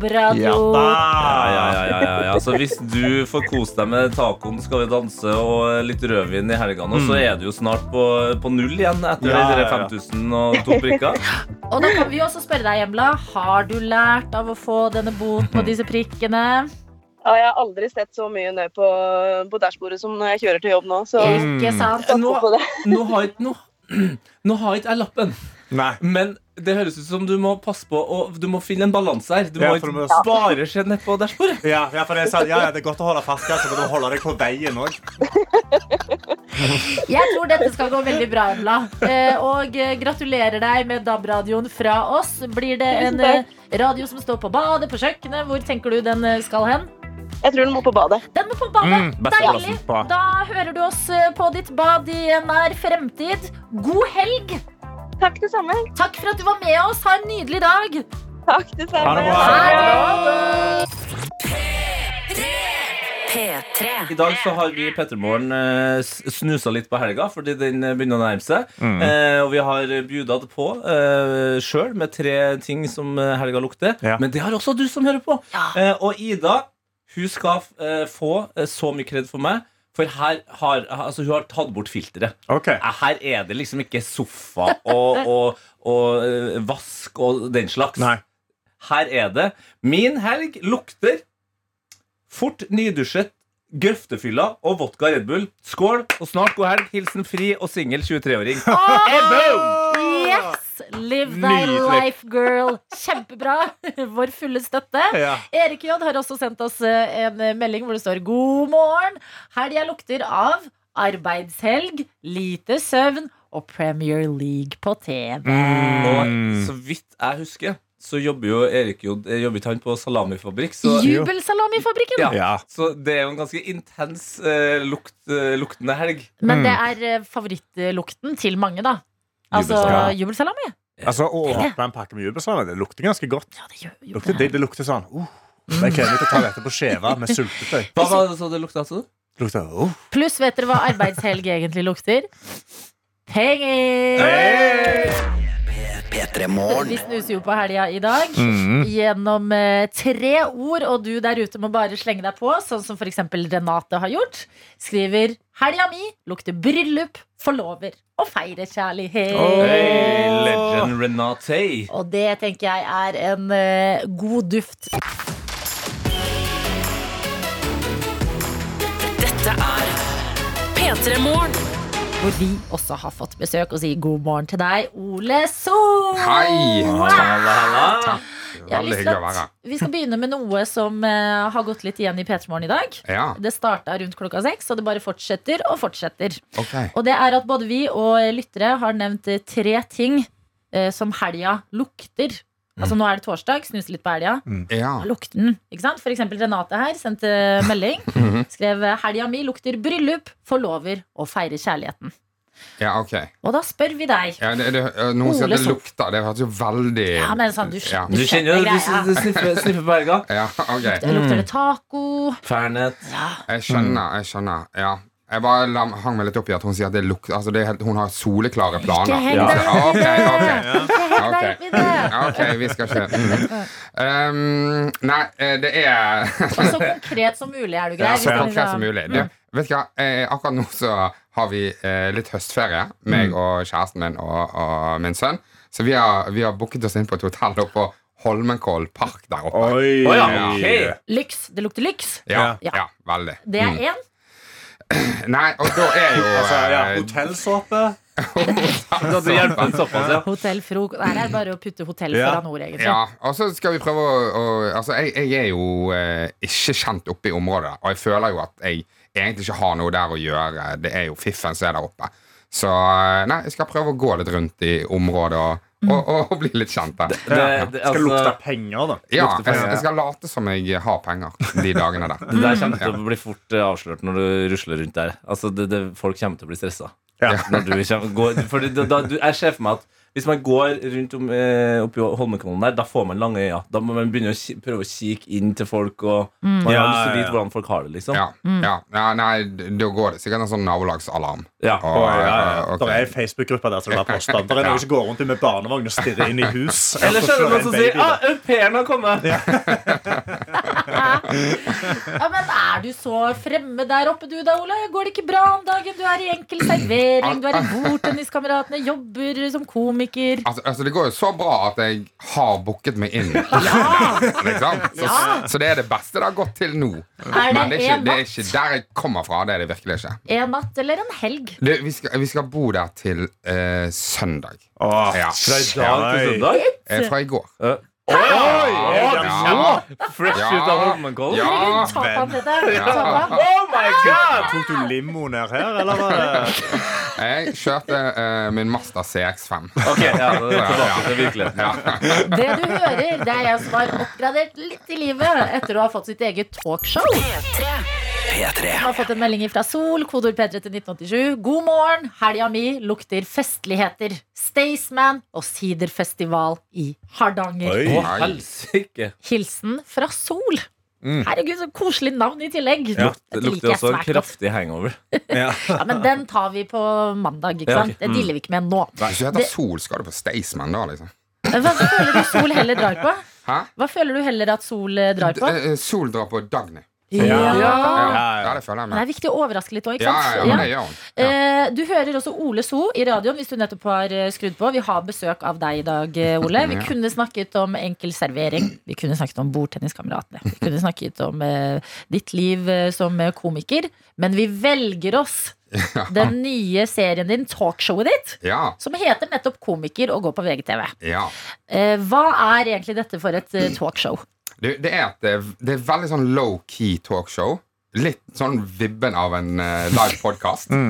DAB-radio. Ja. Ja, ja, ja, ja, ja. Så hvis du får kose deg med tacoen, skal vi danse og litt rødvin i helgene, så er du jo snart på, på null igjen etter Ja, de ja, ja. 5000 og to prikker. [LAUGHS] Og da kan vi også spørre deg, Embla, har du lært av å få denne boten og disse prikkene? [LAUGHS] Ja, jeg har aldri sett så mye ned på, på dashbordet som når jeg kjører til jobb nå. Så Ikke sant? Nå, satser på nå har ikke nå, [CLEARS THROAT] nå har ikke jeg lappen, Nei. men det høres ut som du må passe på og Du må finne en balanse her. Du Ja, må ikke du må- bare se nedpå dashbordet. Ja, ja, for det er, ja, ja, det er godt å holde fast, men du må holde deg på veien òg. [LAUGHS] Jeg tror dette skal gå veldig bra, Embla. Eh, og eh, gratulerer deg med DAB-radioen fra oss. Blir det en eh, radio som står på badet, på kjøkkenet? Hvor tenker du den skal hen? Jeg tror den må på badet. Den må på badet. Mm, Deilig. Da hører du oss på ditt bad i nær fremtid. God helg! Takk det samme. Takk for at du var med oss. Ha en nydelig dag. Takk det samme. Ha det bra. Ha det. P3. I dag så har vi i Pettermorgen eh, snusa litt på helga, fordi den eh, begynner å nærme seg. Mm. Eh, og vi har bjuda det på eh, sjøl med tre ting som eh, helga lukter. Ja. Men det har også du som hører på. Ja. Eh, og Ida hun skal eh, få så mye kred for meg, for her har altså, hun har tatt bort filteret. OK. Eh, Her er det liksom ikke sofa og, og, og og vask og den slags. Nei. Her er det Min helg lukter fort nydusjet grøftefylla og vodka Red Bull. Skål og snart god helg. Hilsen fri og singel 23-åring. [LAUGHS] Yes! Live thy life, girl. Kjempebra. [LAUGHS] Vår fulle støtte. Ja. Erik J har også sendt oss eh, en eh, melding hvor det står God morgen. Helga lukter av arbeidshelg, lite søvn og Premier League på TV. Og så vidt jeg husker, så jobber jo Erik Jod jobbet han på salamifabrikk. Så, Jubelsalamifabrikken. ja. Ja. så det er jo en ganske intens uh, lukt, uh, luktende helg. Men Mm. det er uh, favorittlukten til mange, da. Altså Jubelsalami. Altså, Å åpne en pakke med jubelsalami, det lukter ganske godt. Ja, det gjør Lukter, det, det lukter sånn uh, Jeg gleder meg til å ta dette på skjeva med [LAUGHS] sultetøy. Hva var det så det lukta? Altså? Lukta, uh. Pluss, vet dere hva arbeidshelg egentlig lukter? Penger! P3 Morgen. Vi snuser jo på helga i dag Mm. gjennom eh, tre ord, og du der ute må bare slenge deg på, sånn som f.eks. Renate har gjort. Skriver 'Helga mi lukter bryllup, forlover og feire kjærlighet'. Hey, legend Renate. Og det tenker jeg er en eh, god duft. Dette er P3 Morgen. Hvor vi også har fått besøk og sier god morgen til deg, Ole So. Hei! Halla, halla. Å være her. Vi skal begynne med noe som uh, har gått litt igjen i P3 Morgen i dag. Ja, Det starta rundt klokka seks, og det bare fortsetter og fortsetter. Okay. Og det er at både vi og lyttere har nevnt eh, tre ting uh, som helga lukter. Altså Nå er det torsdag, snuse litt på helga. Ja. Hva lukter den? Ikke sant? For eksempel Renate her sendte melding. [LAUGHS] Skrev helga mi lukter bryllup, forlover og feirer kjærligheten. ja, ok. Og da spør vi deg. Ja, det, det, noen sier at det lukter. Det hørtes jo veldig Ja, men sånn, du, Ja. Du kjenner jo, du, du sniffer, sniffer på helga. Ja, ok. Lukter det taco. Fernet. Ja. Jeg skjønner. jeg skjønner Ja. Jeg bare la, hang meg litt opp i at hun sier at det lukter altså det Hun har soleklare planer. Ikke heng deg opp i Ok, det. ok. Ikke heng deg opp i det. Ok, vi skal ikke mm. um, Nei, eh, det er Og så konkret som mulig er du grei. Ja, så konkret liksom- som mulig. Det, vet du hva, eh, akkurat nå så har vi eh, litt høstferie, meg og kjæresten min og, og min sønn. Så vi har, vi har booket oss inn på et hotell oppe på Holmenkollen park der oppe. Oi. Å ja, okay. Lyks. Det lukter lyks. Ja, Ja. ja, veldig. Det er Mm. én. [CLEARS THROAT] Nei, og da er jo Altså, ja, eh, hotellsåpe. [LAUGHS] Da du hjelper en såpass, ja. Hotell Frok. Her er det bare å putte hotell Ja. foran ord, egentlig. Ja, og så skal vi prøve å, å Altså, jeg, jeg er jo eh, ikke kjent oppe i området, og jeg føler jo at jeg egentlig ikke har noe der å gjøre. Det er jo fiffen som er der oppe. Så eh, nei, jeg skal prøve å gå litt rundt i området og, og, og, bli litt kjent der. Det, det, Skal lukte altså, penger, da. Ja, penger. jeg, jeg skal late som jeg har penger de dagene der. [LAUGHS] det der kommer til å bli fort eh, avslørt når du rusler rundt der. Altså, det, det, folk kommer til å bli stressa. Ja. Når du kommer, går, fordi da, da, du, jeg ser for meg at hvis man går rundt om, eh, oppi Holmenkollen der, da får man lange øyne. Da må man begynne å ki prøve å kikke inn til folk, og man har Ja, lyst til å ja, vite ja. hvordan folk har det. liksom Ja, ja, ja, nei, da går det sikkert en sånn nabolagsalarm. Ja. Og, Å, ja, ja. eh, ok. Det er en Facebook-gruppe der som har posta. Det er noen [LAUGHS] som går rundt med barnevogn og stirrer inn i hus. [LAUGHS] Eller så er det noen som sier ah, au pairen har kommet! [LAUGHS] Ja, men Er du så fremme der oppe, du da, Ole? Går det ikke bra om dagen? Du er i enkel servering, du er i Bordtenniskameratene, jobber som komiker. Altså, altså Det går jo så bra at jeg har booket meg inn. [LAUGHS] liksom. så, Ja. så det er det beste det har gått til nå. Er Men det det er, ikke, det er ikke der jeg kommer fra. Det er det virkelig ikke. En natt eller en helg? Det, vi, skal, vi skal bo der til uh, søndag. Åh, Ja. Fra i dag til søndag? Eh, fra i går. Oi! Ja. Fresh ut av Holmenkollen? Ja. Ta dette. Han. Oh my god! Tok du limo ned her, eller var det [LAUGHS] Jeg kjørte uh, min Mazda CX5. Ok, ja, Det er tilbake til virkeligheten. Ja. Det du hører, det er jeg som har oppgradert litt i livet etter å ha fått sitt eget talkshow. P3. Vi har fått en melding fra Sol, kodord P3 til 1987. God morgen, helga mi lukter festligheter. Staysman og siderfestival i Hardanger. Oi. Å, helsike. Hilsen fra Sol. Herregud, så koselig navn i tillegg. Det lukter også en kraftig hangover. [LAUGHS] ja. Ja, men den tar vi på mandag. ikke Ja, sant? Det dealer vi ikke med nå. Hvis du heter Det- Sol, skal du på Staysman da, liksom? Hva føler du Sol heller drar på? Hæ? Hva føler du heller at Sol eh, drar på? D- eh, Sol drar på Dagny. Ja. Ja, ja. ja, det føler jeg med. det er viktig å overraske litt òg, ikke Ja, sant? ja, men det gjør hun. Ja. Eh, Du hører også Ole So i radioen hvis du nettopp har eh, skrudd på. Vi har besøk av deg i dag, eh, Ole. Vi kunne snakket om enkel servering. Vi kunne snakket om Bordtenniskameratene. Vi kunne snakket om eh, ditt liv som komiker. Men vi velger oss den nye serien din, talkshowet ditt, Ja, som heter nettopp Komiker og går på VGTV. ja. Eh, Hva er egentlig dette for et talkshow? Du, det er, at det, det er veldig sånn low-key talkshow. Litt sånn vibben av en uh, live podkast. [LAUGHS] [LAUGHS]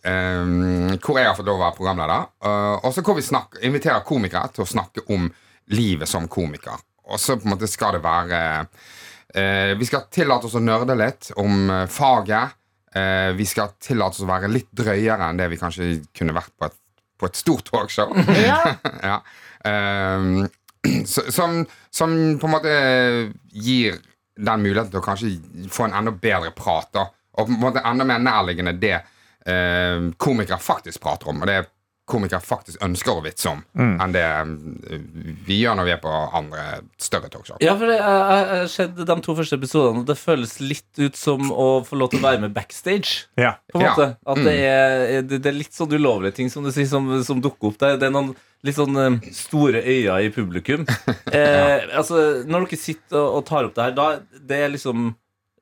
hvor jeg har fått lov å være programleder. Uh, og så hvor vi snakker, inviterer komikere til å snakke om livet som komiker. Og så på en måte skal det være uh, Vi skal tillate oss å nerde litt om eh, faget. Eh, vi skal tillate oss å være litt drøyere enn det vi kanskje kunne vært på et, på et stort talkshow. Ja, [LAUGHS] ja. Så- [CLEARS THROAT] som, som på en måte gir den muligheten til å kanskje få en enda bedre prat. Da. Og på en måte enda mer nærliggende det eh, komikere faktisk prater om. Og det komikere faktisk ønsker å vitse om, enn det eh, vi gjør når vi er på andre større talkshow. Ja, for det- har sett de to første episodene, og det føles litt ut som å få lov til å være med backstage. Ja. På en Ja. måte. At det er, det, er litt sånn ulovlige ting som du sier, som, som dukker opp der. Det er noen litt sånn eh, store øyne i publikum. [LAUGHS] Eh, altså, når dere sitter og, og tar opp det her, da det er liksom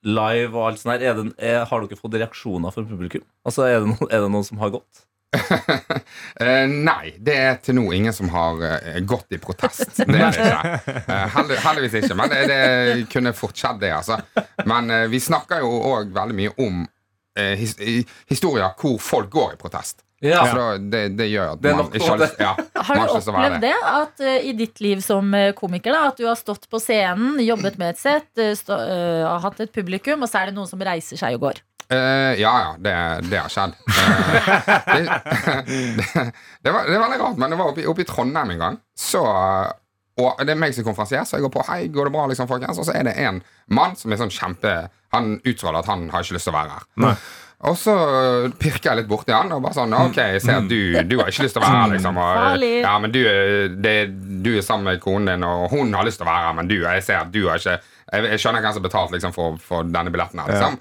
live og alt sånt her, er det, er, har dere fått reaksjoner fra publikum? Altså, er det, no, er det noen som har gått? [LAUGHS] Eh, nei, det er til nå ingen som har eh, gått i protest. Det er det ikke. Eh, heldig, heldigvis ikke, men det, det kunne fort skjedd, det. altså. Men vi snakker jo òg veldig mye om his, historier hvor folk går i protest. Ja. Så det, det gjør at Det man ikke har lyst, ja, [LAUGHS] Har du opplevd det at uh, i ditt liv som komiker da, at du har stått på scenen, jobbet med et sett, uh, eh, har hatt et publikum, og så er det noen som reiser seg og går? Eh, ja, ja, det, det har skjedd. [LAUGHS] Uh, [LAUGHS] det, det, det, var, det var veldig rart, men det var oppe, i- oppe i Trondheim en gang. Så, og det er meg som er konferansier, så jeg går på Hei, går det bra, liksom, folkens? Og så er det en mann som er sånn kjempe Han utstråler at han har ikke lyst til å være her. Og så pirker jeg litt borti han og bare sånn Ok, jeg ser at du, du har ikke lyst til å være her, liksom. Og, ja, men du, det, du er sammen med konen din, og hun har lyst til å være her, men du, jeg ser at du har ikke Jeg, jeg skjønner hvem som har betalt liksom, for, for denne billetten her, liksom.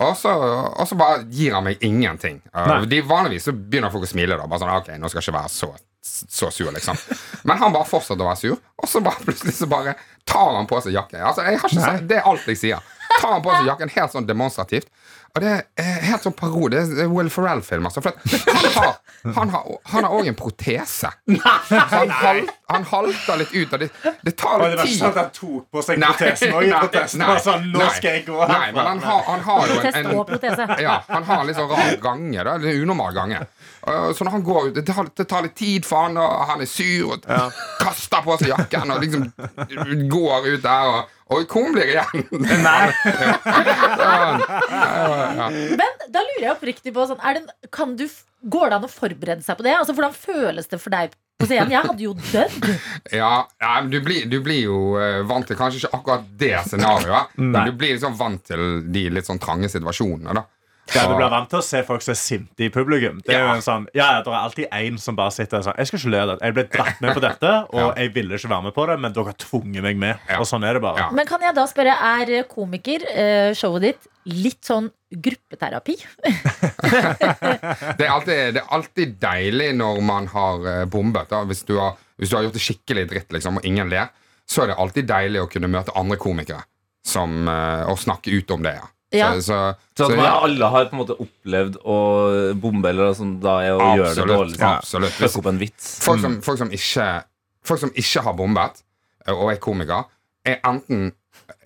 Og så, og så bare gir han meg ingenting. Uh, de Vanligvis så begynner folk å smile. da Bare sånn, ok, nå skal jeg ikke være så, så sur, liksom. Men han bare fortsetter å være sur, og så bare plutselig så bare tar han på seg jakken. Altså, jeg har ikke sagt, Det er alt jeg sier. Tar han på seg jakken helt sånn demonstrativt. Og det er helt sånn parodi. Det er Will Ferrell-film. Altså, han har han har, han har også en protese. Så han, hal, han halter litt ut. Og det, det tar Og det litt var tid. ikke sånn at han tok på seg Nei, protesen òg. i protesten nei, sånn Nå skal jeg gå Nei, men han har, han har jo en, en ja, han har en litt sånn rar gange. Da, en unormal gange. Uh, Så når han går ut Det tar, det tar litt tid for han, og han er sur og kaster på seg jakken og liksom går ut der. Og, og kom blir igjen? [LAUGHS] Nei. ja. Men da lurer jeg oppriktig på sånn, er det, kan du, Går det an å forberede seg på det? Altså, Hvordan føles det for deg på scenen? Jeg hadde jo dødd. Ja, ja men du, blir, du blir jo eh, vant til kanskje ikke akkurat det scenarioet, men du blir liksom vant til de litt sånn trange situasjonene. da Ja, du blir vant til å se folk som er sinte i publikum. Det er jo en sånn, ja, ja, Det er alltid én som bare sitter og sånn Jeg skal ikke le av det. Jeg ble dratt med på dette, [LAUGHS] og Ja. jeg ville ikke være med på det, men dere har tvunget meg med. Ja. Og sånn er det bare. Ja. Men kan jeg da spørre, er komiker, eh, showet ditt, litt sånn gruppeterapi? Det er alltid, det er alltid deilig når man har eh, bombet. Da. Hvis, du har, hvis du har gjort det skikkelig dritt, liksom, og ingen ler, så er det alltid deilig å kunne møte andre komikere som, eh, og snakke ut om det. Ja. Ja. Så, så, Så at så, man, ja, alle har på en måte opplevd å bombe eller noe sånt, da er å gjøre det dårlig. Sånn. absolutt. Fuck Hvis, opp en vits. folk, som, folk, som ikke, folk som ikke har bombet, eh, og er komiker, er enten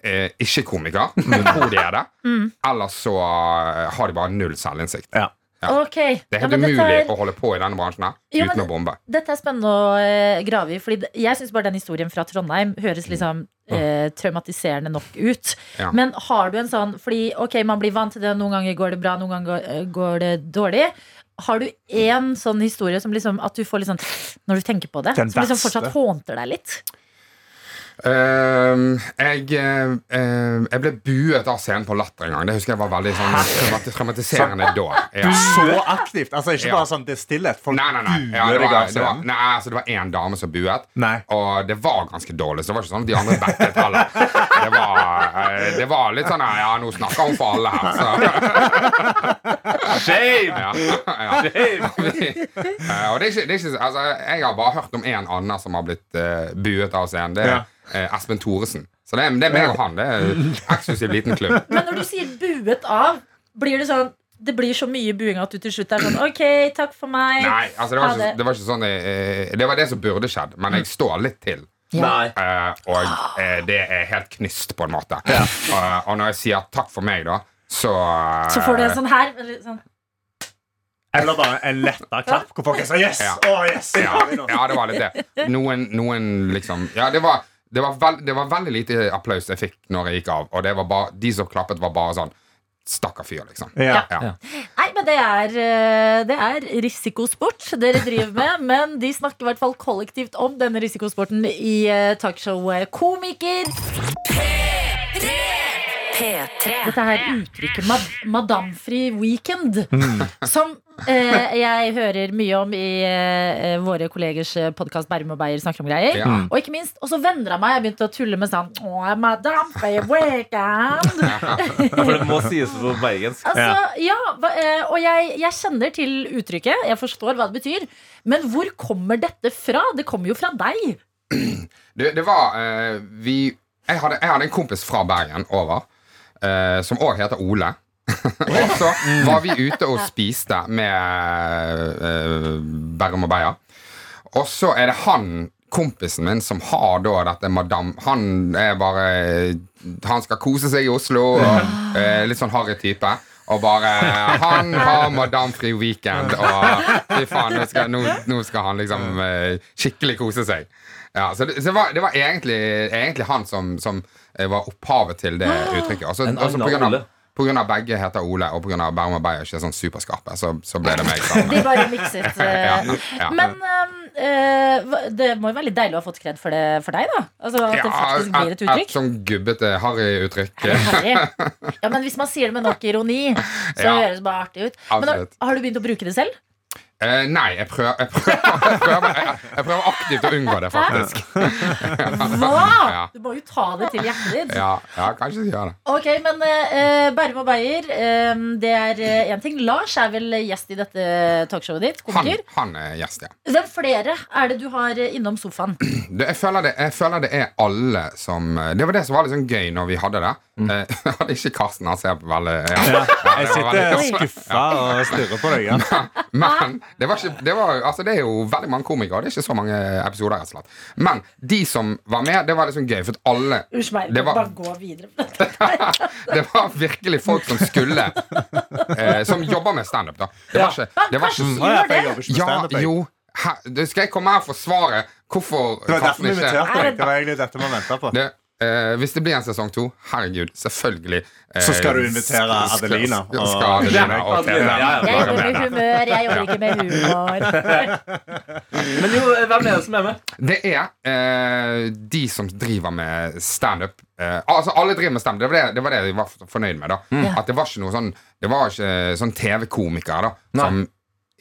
eh, ikke komiker, men [LAUGHS] tror de er det, Mm. eller så eh, har de bare null selvinnsikt. Ja. Ja. Okay. Det er helt ja, umulig er- å holde på i denne bransjen her Jo, uten å bombe. Dette er spennende å eh, grave i. Fordi jeg syns bare den historien fra Trondheim høres liksom eh, traumatiserende nok ut. Ja. Men har du en sånn Fordi ok, man blir vant til det, noen ganger går det bra, noen ganger går, eh, det dårlig. Har du én sånn historie som liksom at du får litt sånn Når du tenker på det, som liksom fortsatt hånter deg litt? Ehm, jeg, uh, eh, jeg ble buet av scenen på Latter en gang. Det husker jeg var veldig sånn, traumatiserende da. Ja. Så aktivt. Altså Ikke Ja. bare sånn det er stillhet. Folk Nei, nei, nei. Ja, det, var, det, var, nei altså, det var en dame som buet, Nei. og det var ganske dårlig. Så det var ikke sånn at de andre backet heller. Det var, eh, det var litt sånn Ja, nå snakker hun for alle her, så Shame! ja, ja. [LAUGHS] Eh, og det er ikke, det er ikke altså, Jeg har bare hørt om en annen som har blitt buet av scenen. Det er Ja. Eh, Espen Thoresen. Så det er, det er meg og han. Det er en eksklusiv liten klubb. [LAUGHS] Men når du sier buet av, blir det sånn det blir så mye buing at du til slutt er sånn OK, takk for meg. Nei, altså det var ikke, det. det var ikke sånn eh, Det var det som burde skjedd, men jeg står litt til. Nei. Eh, og eh, det er helt knust, på en måte. Eh, og når jeg sier takk for meg, da, så eh, Så får du en sånn her. eller Sånn. Eller bare en letta klapp hvor folk er sånn Yes! Ja. Oh, yes! ja, ja, det var litt det. Noen, noen liksom Ja, det var, det, var veld, det var veldig lite applaus jeg fikk når jeg gikk av, og det var bare, de som klappet, var bare sånn Stakkar fyr, liksom. Ja. Ja. Nei, men det er, eh, det er risikosport dere driver med. [LAUGHS] Men de snakker i hvert fall kollektivt om denne risikosporten i talkshow talkshowet Komiker. P3. Dette her uttrykket mad madamfri weekend, Mm. som eh, jeg hører mye om i eh, våre kollegers podkast Bærum og Beyer snakker om greier. Ja. Og ikke minst, også venner av meg har begynt å tulle med sånn Å, madamfri weekend. [LAUGHS] For det må sies på bergensk. Altså, ja, eh, og jeg, jeg kjenner til uttrykket. Jeg forstår hva det betyr. Men hvor kommer dette fra? Det kommer jo fra deg. [CLEARS THROAT] Det, det var uh, vi jeg hadde, jeg hadde en kompis fra Bergen over, eh, som òg heter Ole. [LAUGHS] og så var vi ute og spiste med eh, Bærum og Beyer. Og så er det han, kompisen min, som har da dette madam Han er bare Han skal kose seg i Oslo, og eh, litt sånn harry type. Og bare Han har Madame Fri weekend, og fy faen, nå skal, nå, nå skal han liksom eh, skikkelig kose seg. Ja, så det, så var, det var egentlig, egentlig han som, som var opphavet til det uttrykket. Altså, En altså, så annen på grunn av- Ole. på grunn av begge heter Ole, og av Bærum og Beyer ikke er sånn superskarpe, så, så ble det meg. [LAUGHS] De bare mikset. [LAUGHS] eh. Ja, ja. Men um, eh, det må jo være litt deilig å ha fått kred for det for deg, da. Altså, at det faktisk blir et et, uttrykk. et sånn gubbete harry-uttrykk. [LAUGHS] Ja, men hvis man sier det med nok ironi, så Ja. høres det bare artig ut. Men har, har du begynt å bruke det selv? Eh, nei, jeg prøver, jeg, prøver, [LAUGHS] jeg, prøver, jeg, jeg prøver aktivt å unngå det, faktisk. [LAUGHS] Hva?! Ja. Du må jo ta det til hjertet ditt. Ja, ja kanskje jeg gjør det. Ok, men uh, Bærum og Beyer, eh, det er én ting. Lars er vel gjest i dette talkshowet ditt? Han, Komiker? han er gjest, ja. Hvem flere er det du har eh, innom sofaen? [CLEARS THROAT] Det, jeg, føler det, jeg føler det er alle som Det var det som var litt sånn gøy når vi hadde det. Eh, [LAUGHS] hadde ikke Karsten han ser veldig ja. Jeg sitter veldig- skuffa og stirrer på deg. Ja. Men det, var ikke, det, var, altså det er jo veldig mange komikere, og det er ikke så mange episoder. rett og slett Men de som var med, det var liksom gøy, for at alle Unnskyld meg, Det var- bare gå videre. [LAUGHS] Det var virkelig folk som skulle eh, Som jobber med standup, da. Det var ikke, det var ikke Å, ja, for jeg jobber ikke Ja, jo her, Skal jeg komme her og forsvare hvorfor Det var derfor vi inviterte deg. Det var egentlig dette man venta på. det, eh, hvis det blir en sesong to, herregud, selvfølgelig. eh, Så skal du invitere skal- Adelina Skal, og- skal Adelina og Ja, ja, ja. Jeg jobber med med humør, jeg jobber ikke med humor. [LAUGHS] Men jo, hvem er det som er med? Det er eh, de som driver med standup. Eh, altså Alle driver med standup. Det det, det var det jeg var fornøyd med. da mm. At Det var ikke noe sånn Det var ikke sånn TV-komikere da Nei. som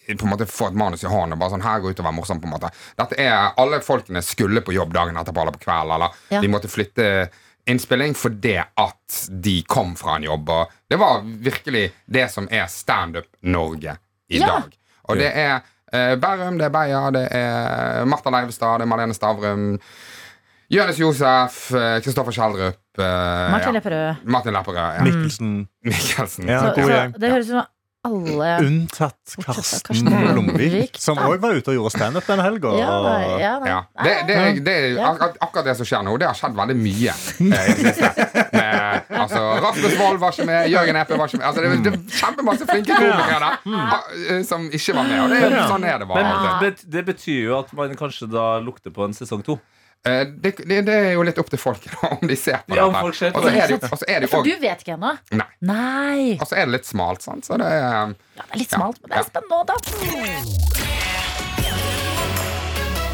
på en måte få et manus i hånden og bare sånn Her gå ut og være morsom. på en måte Dette er Alle folkene skulle på jobb dagen etterpå eller på kveld, eller Ja. de måtte flytte innspilling fordi at de kom fra en jobb. Og det var virkelig det som er standup Norge i Ja. dag. Og det er eh, Bærum, det er Beyer, det er Martha Leivestad, det er Marlene Stavrum. Jonis Josef, eh, Kristoffer Kjeldrup eh, Martin ja. Lepperød. Martin Lepperød. Ja. Mikkelsen. [LAUGHS] Mikkelsen. Ja, Så, så det høres ut som alle Unntatt Karsten Karsten Lomvik, som òg var ute og gjorde standup den helga. Ja, ja. Ja. Det, det, det er akkurat det som skjer nå. Det har skjedd veldig mye. eh, i det siste. Med, altså, Rasmus Wold var ikke med, Jørgen Epe var ikke med. Altså, det, det er kjempemasse flinke komikere der ah, eh, som ikke var med. Og det, sånn er det bare. Men det betyr jo at man kanskje da lukter på en sesong to. Eh, Det, det, det er jo litt opp til folk [LAUGHS] da, om de ser på Ja, dette. Og så det. er det jo- og så er det jo For du vet ikke ennå? Nei. Nei. Og så er det litt smalt, sant. Så det er Ja, det er litt smalt, men det er spennende òg, da.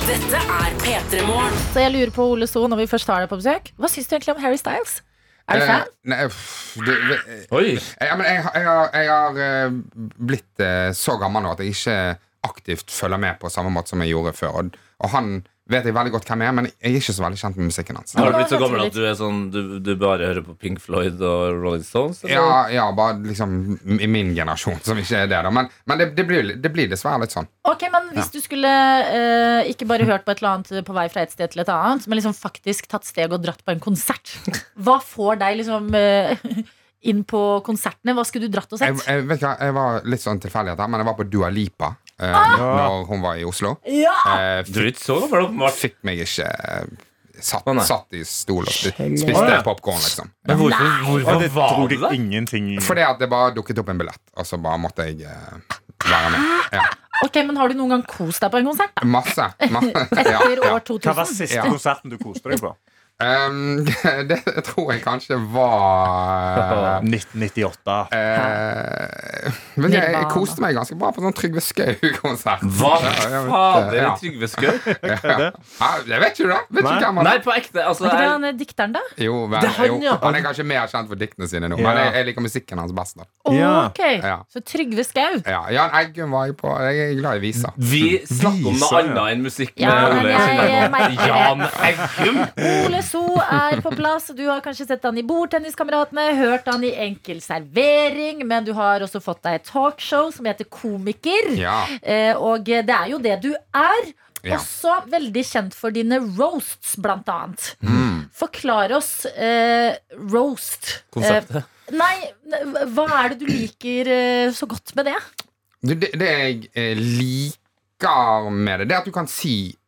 Dette er P3 Morgen. Så jeg lurer på, Ole So, når vi først har deg på besøk, hva syns du egentlig om Harry Styles? Er du Eh, fan? Nei, pff, det, det, Oi! Jeg, men jeg, jeg, har, jeg har eh, blitt eh, så gammel nå at jeg ikke aktivt følger med på samme måte som jeg gjorde før. Og, og han vet jeg veldig godt hvem jeg er, men jeg er ikke så veldig kjent med musikken hans. Har du blitt så gammel at du er sånn Du, du bare hører på Pink Floyd og Rolling Stones? eller? Ja, ja, bare liksom i min generasjon, som ikke er det, da. Men, men det, det, blir, det blir dessverre litt sånn. Ok, men Hvis du skulle eh, ikke bare hørt på et eller annet på vei fra et sted til et annet, men liksom faktisk tatt steg og dratt på en konsert, [LAUGHS] hva får deg liksom eh, inn på konsertene? Hva skulle du dratt og sett? jeg, vet ikke, jeg var litt sånn tilfeldighet men jeg var på Dua Lipa eh, Ah! når hun var i Oslo. Ja! Eh, åpenbart. fikk meg ikke eh, satt, Å, satt i stol og spiste spiste ja. popkorn, liksom. Men hvorfor, hvorfor det var du deg ingenting Fordi at det bare dukket opp en billett, og så bare måtte jeg eh, være med. Ja. Ok, men Har du noen gang kost deg på en konsert? da? Masse. Ma [LAUGHS] Etter ja, ja. år 2000? Hva var siste Ja. konserten du koste deg på? Um, [LAUGHS] det tror jeg kanskje var [LAUGHS] 1998. Uh, men jeg, jeg koste meg ganske bra på sånn Trygve Skau-konsert. Hva Ja, vet, fader ja. Trygve Skau? [LAUGHS] Ja. Ja, Jeg vet ikke du det? Vet Nei. ikke hvem han Nei, på ekte. Altså, Er ikke det han er dikteren, da? Jo, vel, Det er han, jo, han er kanskje mer kjent for diktene sine nå, Ja. men jeg, jeg liker musikken hans best. da Ja. Ok, Ja. Så Trygve Skau. ja, Jan Eggum var jeg på. Jeg er glad i viser. vi snakker om noe annet enn musikk. Ja, det. Jan Eggum. So er på plass. Du har kanskje sett han i Bordtenniskameratene, hørt han i Enkel servering, men du har også fått deg et talkshow som heter Komiker. Ja. Eh, og det er jo det du er. Ja. Også veldig kjent for dine roasts, blant annet. Mm. Forklar oss eh, roast. Konseptet. Eh, nei, hva er det du liker eh, så godt med det? Det, det jeg eh, liker med det, det er at du kan si eh,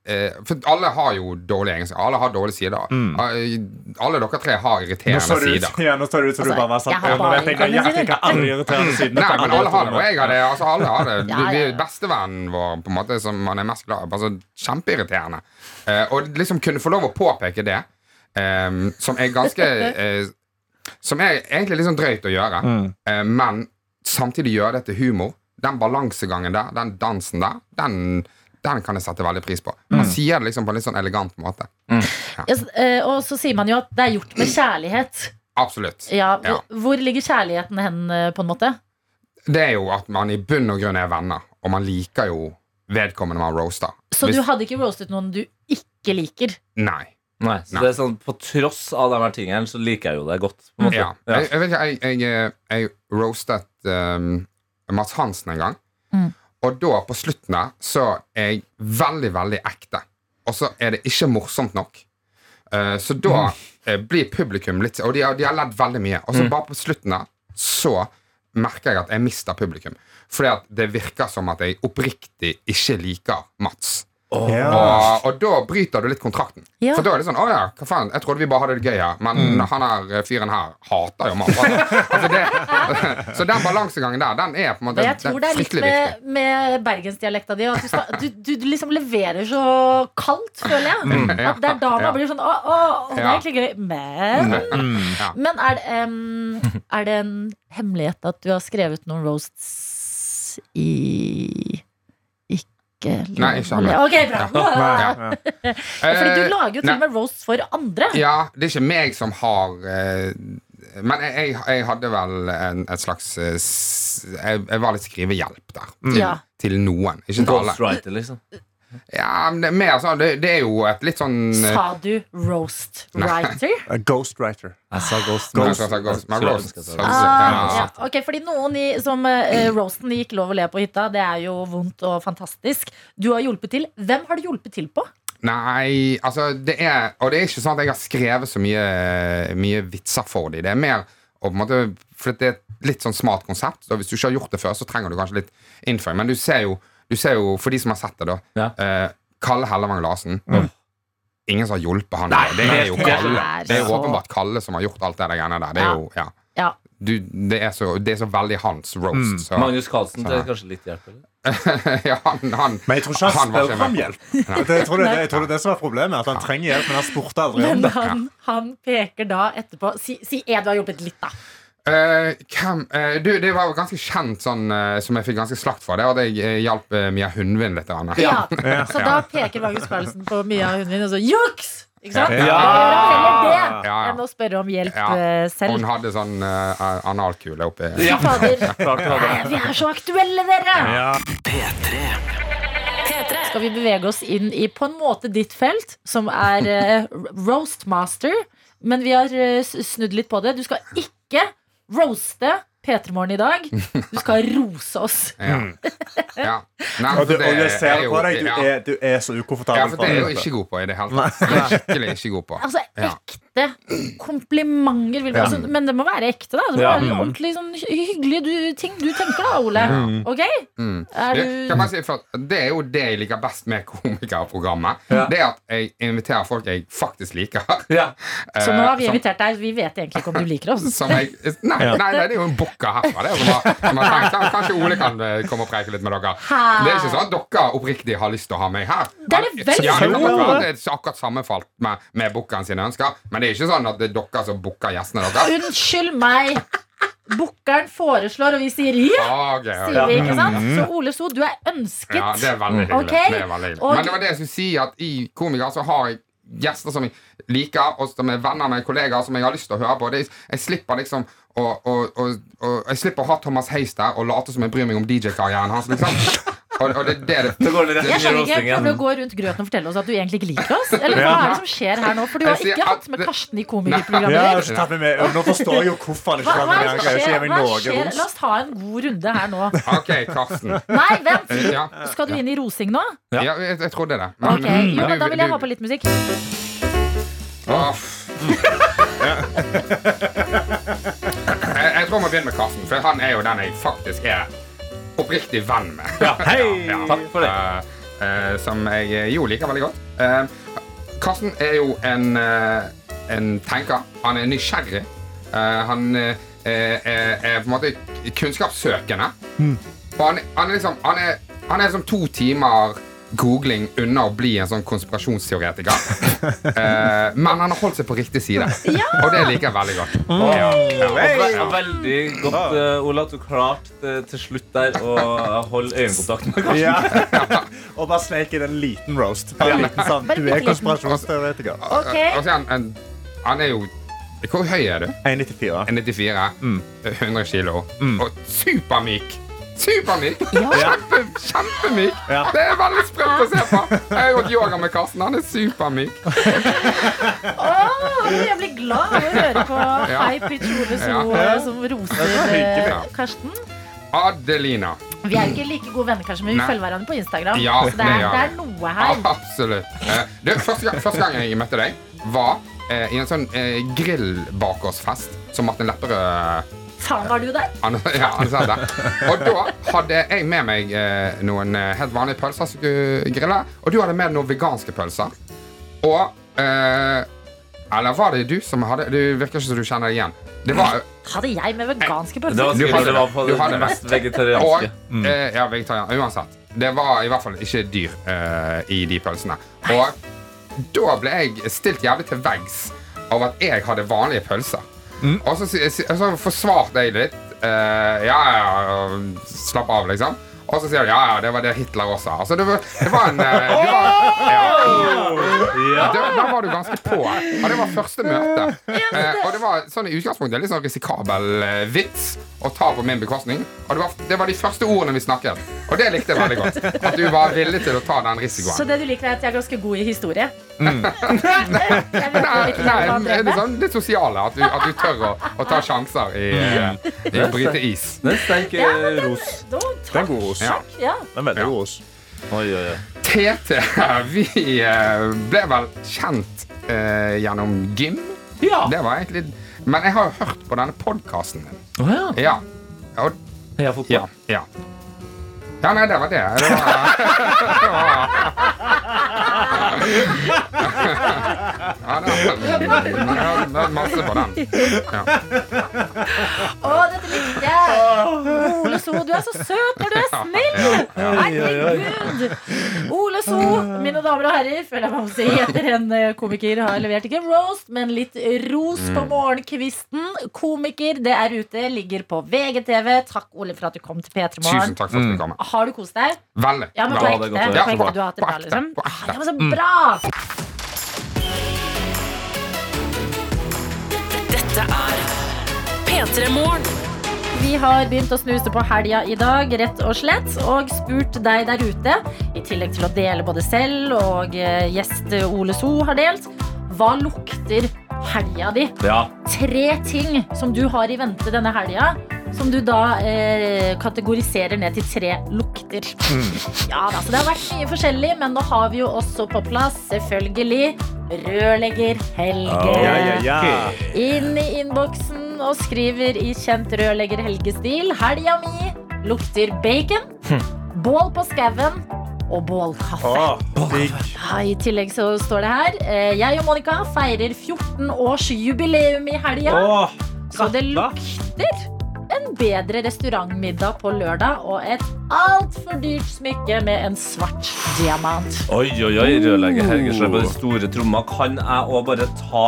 For alle har jo dårlige egenskaper. Alle har dårlige sider. Mm. alle dere tre har irriterende nå ut, sider. ja, nå så det ut som du Altså, bare var satt jeg har ja, Nå jeg irriterende nøyaktig alle irriterende sidene Nei, men alle har det, og jeg har det. Altså, alle har det. [LAUGHS] Ja, ja, ja. bestevennen vår, på en måte, som man er mest glad i. Altså, kjempeirriterende. Eh, og liksom kunne få lov å påpeke det, eh, som er ganske [LAUGHS] eh, Som er egentlig litt sånn drøyt å gjøre, eh, men samtidig gjøre det til humor. Den balansegangen der, den dansen der, den, den kan jeg sette veldig pris på. Man sier det liksom på en litt sånn elegant måte. Ja, s- eh, og så sier man jo at det er gjort med kjærlighet. Absolutt. Ja, Ja. hvor- ligger kjærligheten hen, eh, på en måte? Det er jo at man i bunn og grunn er venner, og man liker jo vedkommende man roaster. Så Hvis- du hadde ikke roastet noen du ikke liker? Nei. Nei, så Nei. det er sånn, På tross av de her tingene så liker jeg jo det godt. På en måte. Ja. Jeg, jeg, vet ikke, jeg, jeg, eh, jeg roastet um, Mats Hansen en gang. Mm. Og da, på slutten der, så er jeg veldig, veldig ekte. Og så er det ikke morsomt nok. Uh, så da uh, blir publikum litt Og de har, de har ledd veldig mye. Og så bare på slutten der, så merker jeg at jeg mister publikum. Fordi at det virker som at jeg oppriktig ikke liker Mats. Ja. Og, og da bryter du litt kontrakten. Ja. For da er det sånn Å ja, hva faen, jeg trodde vi bare hadde det gøy her, men han her eh, fyren her hater jo mat. Altså, det, [LAUGHS] så den balansegangen der, den er på en måte Men jeg tror det er er litt med, med bergensdialekta di. At du, skal, du, du, du liksom leverer så kaldt, føler jeg. ja, At det er da man ja. blir sånn Å, å, å, det er Ja. egentlig gøy. Men Ja. Men er det, um, er det en hemmelighet at du har skrevet noen roasts i Ikke Nei, ikke lovlig? Ok, bra. Ja. [LAUGHS] Fordi du Eh, lager jo til og med roast for andre. Ja, det er ikke meg som har eh, Men jeg, jeg, jeg hadde vel en, et slags eh, jeg, jeg var litt skrivehjelp der. Ja. til noen. Ikke til alle. Ghostwriter, liksom. Ja, men det, er mer sånn, det, det er jo et litt sånn eh, Sa du roast writer? A Ghostwriter. Jeg sa Ghost. Nei, jeg skal Ghost. Men roast, sa Ghost. Ah, ja. Ok, fordi noen i, som eh, roasten gikk lov å le på hytta, det er jo vondt og fantastisk. Du har hjulpet til. Hvem har du hjulpet til på? Nei, altså det er Og det er ikke sånn at jeg har skrevet så mye, mye vitser for dem. Det er mer å på en måte For det er et litt sånn smart konsept. Så hvis du ikke har gjort det før, så trenger du kanskje litt innføring. Men du ser jo, du ser jo for de som har sett det, da. Ja. Eh, Kalle Hellevang Larsen. Ingen som har hjulpet han. Nei, det er jo [LAUGHS] Kalle. Det er jo åpenbart Kalle som har gjort alt det der greiene der. Det er jo, ja. Ja. Du, det, er så, det er så veldig hans roast. Så, Magnus Carlsen, det er kanskje litt hjelp? [LAUGHS] Ja, han, han, Men jeg tror ikke han Han spør om hjelp. Det, jeg, tror det, jeg tror det er det som er problemet. At han trenger hjelp, men han spurte aldri om Men det. han, han peker da etterpå Si, si en du har hjulpet litt, da. Eh, hvem uh, Du, det var jo ganske kjent sånn uh, som jeg fikk ganske slakt for. Det var at jeg uh, hjalp uh, Mia Hundvin litt. Anna. Ja. Så da peker Magnus Carlsen på Mia Hundvin og så juks! Ikke sant? Ja. Heller det Ja, ja. enn å spørre om hjelp Ja. selv. Hun hadde sånn uh, analkule oppi Fy fader. [LAUGHS] Vi er så aktuelle, dere! P3. Skal vi bevege oss inn i på en måte ditt felt, som er [LAUGHS] uh, roastmaster. Men vi har uh, snudd litt på det. Du skal ikke roaste P3 Morgen i dag. Du skal [LAUGHS] rose oss. Ja. ja. Nei, Og, du, for og jeg ser er på deg, du ja. er, du er så ja, for det er jeg jo ikke god på i det hele tatt. Det er jeg skikkelig ikke god på. Altså Ja. Ekte komplimenter. Vil Ja. altså, men det må være ekte, da. Det må Ja. være ordentlig sånn hyggelige du, ting du tenker, da, Ole. Ok? Mm. Er du kan man si, for det er jo det jeg liker best med komikerprogrammet. Ja. Det er at jeg inviterer folk jeg faktisk liker. Ja. Så nå har vi Eh, som- invitert deg. Vi vet egentlig ikke om du liker oss. som jeg, [LAUGHS] nei, nei, nei, det er jo en bukka herfra. Det som har, som har tenkt, Kanskje Ole kan eh, komme og preike litt med dere. Her. Det er ikke sånn at dere oppriktig har lyst til å ha meg her. Det er det vel ja, det er akkurat sammenfalt med, med sine ønsker, men det er ikke sånn at det er dere som booker gjestene deres. Unnskyld meg. Bookeren foreslår, og vi sier ja. Ah, okay. ok. Sier vi, ikke sant? Så Ole So, du er ønsket. Ja, det er veldig hyggelig. Okay? Det er veldig hyggelig. og- Men det var det jeg skulle si, at i Komiker så har jeg gjester som jeg liker, og som er venner med kollegaer som jeg har lyst til å høre på. Det jeg slipper liksom å, å, å, å Jeg slipper å ha Thomas Heis der og late som jeg bryr meg om DJ-karrieren hans, liksom. Og, og det, det er det. Så går det rett Jeg skjønner ikke. Prøver du å gå rundt grøten og fortelle oss at du egentlig ikke liker oss? Eller hva er det som skjer her nå? For du har ikke hatt med Karsten i komikerprogrammet ditt. Nå forstår jeg jo hvorfor han ikke Hva, hva meg er med. Han greier ikke skjer? Hva noe skjer? ros. La oss ta en god runde her nå. Ok, Karsten. Nei, vent! Skal du inn i rosing nå? ja jeg, jeg trodde det. Men- okay. jo, men Da vil jeg ha på litt musikk. Jeg, jeg tror jeg må begynne med Karsten, for han er jo den jeg faktisk er oppriktig venn med. Ja, [LAUGHS] hei! Takk for det. Uh, uh, som jeg eh, jo liker veldig godt. Uh, Karsten er jo en, en tenker. Han er nysgjerrig. Han er, på en måte kunnskapssøkende. Og han, han er liksom Han er, han er som to timer googling unna å bli en sånn konspirasjonsteoretiker. [LAUGHS] Eh, men han har holdt seg på riktig side, og det liker jeg veldig godt. Ja, ja. Og veldig godt, uh, Ola, at du klarte eh, til slutt der å holde øyekontakt med Karsten. Ja. [LAUGHS] Og bare sneik inn en liten roast. En liten sånn, du er konspirasjonsteoretiker. Okay. Er han, han er jo Hvor høy er du? 1,94. 1,94. Mm. 100 kilo. Og supermyk. Supermyk! Ja. Kjempe, kjempemyk! Ja. Det er veldig sprøtt å se på. Jeg har gått yoga med Karsten. Han er supermyk. Oh, jeg blir glad av å høre på. High Pitch Ole Ja. eh, som roser hyggelig. eh, Karsten. Adelina. Vi er ikke like gode venner, kanskje, men vi Nei. følger hverandre på Instagram. Ja, så det er, det det er noe her. Absolutt. Det, Du, første, gang, første gang jeg møtte deg, var eh, i en sånn eh, grillbakersfest som Martin Lepperød Faen, var du der? Ja, han sa det. Og da hadde jeg med meg eh, noen eh, helt vanlige pølser som skulle grille. Og du hadde med noen veganske pølser. Og eh, Eller var det du som hadde Det virker ikke som du kjenner det igjen. Det var Hadde jeg med veganske Det var pølser? Du sikkert hadde det var på det. Du det hadde det. mest Og vegetarianske. eh, Ja, vegetarian. Uansett. Det var i hvert fall ikke dyr eh, i de pølsene. Og da ble jeg stilt jævlig til veggs av at jeg hadde vanlige pølser. Og så, så forsvarte jeg litt. Uh, ja, ja, slapp av, liksom. Og så sier de ja, ja, det var det Hitler også sa. Altså, det, var, det var en eh, det var, ja. Da, da var du ganske på. Og det var første møte. Eh, og det var sånn i utgangspunktet litt sånn risikabel eh, vits å ta på min bekostning. Og det var, det var de første ordene vi snakket. Og det likte jeg veldig godt. At du var villig til å ta den risikoen. Så det du liker, er at jeg er ganske god i historie? Mm. [LAUGHS] Nei, nei, det, er sånn, litt sosiale. At du, at du tør å, å ta sjanser i, eh, i å bryte is. Det er sterk Ja, ros. Det er god ros. Ja. Ja. Den vet Ja. Oi, oi, oi. Tete, vi eh, ble vel kjent eh, gjennom gym. Ja. Det var egentlig Men jeg har jo hørt på denne podkasten din. Oh, ja. Ja. Og, Heia fotball. ja, ja. Ja, nei, det var det. Det var, [LAUGHS] det var Ja, det var, masse på den. Ja. Å, dette likte jeg! Ole So, du er så søt når du er snill! Herregud! Ole So, mine damer og herrer, føler jeg meg må si etter en eh, komiker har levert ikke roast, men litt ros på morgenkvisten. Komiker, det er ute, ligger på VGTV. Takk, Ole, for at du kom til P3 Tusen takk for at du kom. Har du kost deg? Veldig. Ja, men på Ja, det er ekte. godt å høre. På ekte, Ja, du har hatt det på bra, ekte, liksom? på ekte. Det var så bra! Dette er P3 Morgen. Vi har begynt å snuse på helga i dag, rett og slett, og spurt deg der ute, i tillegg til å dele både selv og eh, gjest Ole So har delt, hva lukter helga di? Ja. Tre ting som du har i vente denne helga, som du da eh, kategoriserer ned til tre lukter. Ja da, så Det har vært mye forskjellig, men nå har vi jo også på plass, selvfølgelig, rørlegger Helge. Ja, ja, ja. Inn i innboksen og skriver i kjent rørlegger Helge-stil. Helga mi lukter bacon, bål på skauen og bålkaffe. Oh. Ja, I tillegg så står det her eh, Jeg og Monica feirer 14 års jubileum i helga. Oh, Så det lukter en bedre restaurantmiddag på lørdag og et altfor dyrt smykke med en svart diamant. Oi, oi, oi. Rørlegger Helgesløy på de store tromma. Kan jeg òg bare ta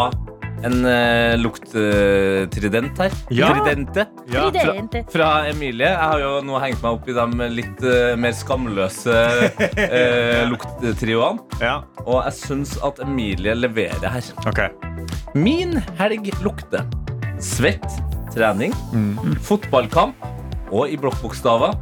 en uh, lukttrident her? Ja. Tridente. Ja. Fra, Fra Emilie. Jeg har jo nå hengt meg opp i de litt uh, mer skamløse uh, [LAUGHS] lukttrioene. Ja, Og jeg syns at Emilie leverer her. Okay. Min helg lukter svett trening, fotballkamp og i blokkbokstaver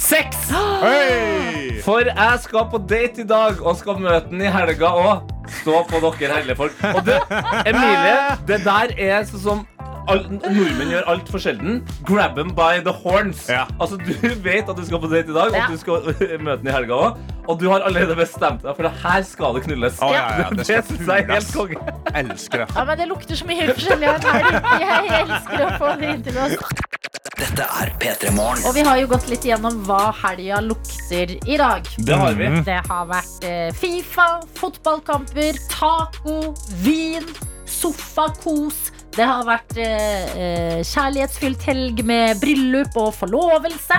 sex! Hey! For jeg skal på date i dag og skal møte den i helga òg. Stå på dere herlige folk. Og det, Emilie, det der er sånn som all, nordmenn gjør altfor sjelden. Grab them by the horns. Ja. Altså, Du [LAUGHS] vet at du skal på date i dag, og at du skal [LAUGHS] møte den i helga òg. Og du har allerede bestemt deg for at her skal det knulles. Oh, ja, ja, det det syns jeg er helt konge. Elsker det. Ja, men Det lukter så mye forskjellig her. Jeg elsker å få det inn til oss. Dette er P3 Morgen. Og vi har jo gått litt gjennom hva helga lukter i dag. Det har vi. Det har vært eh, Fifa, fotballkamper, taco, vin, sofakos. Det har vært eh, eh, kjærlighetsfylt helg med bryllup og forlovelse.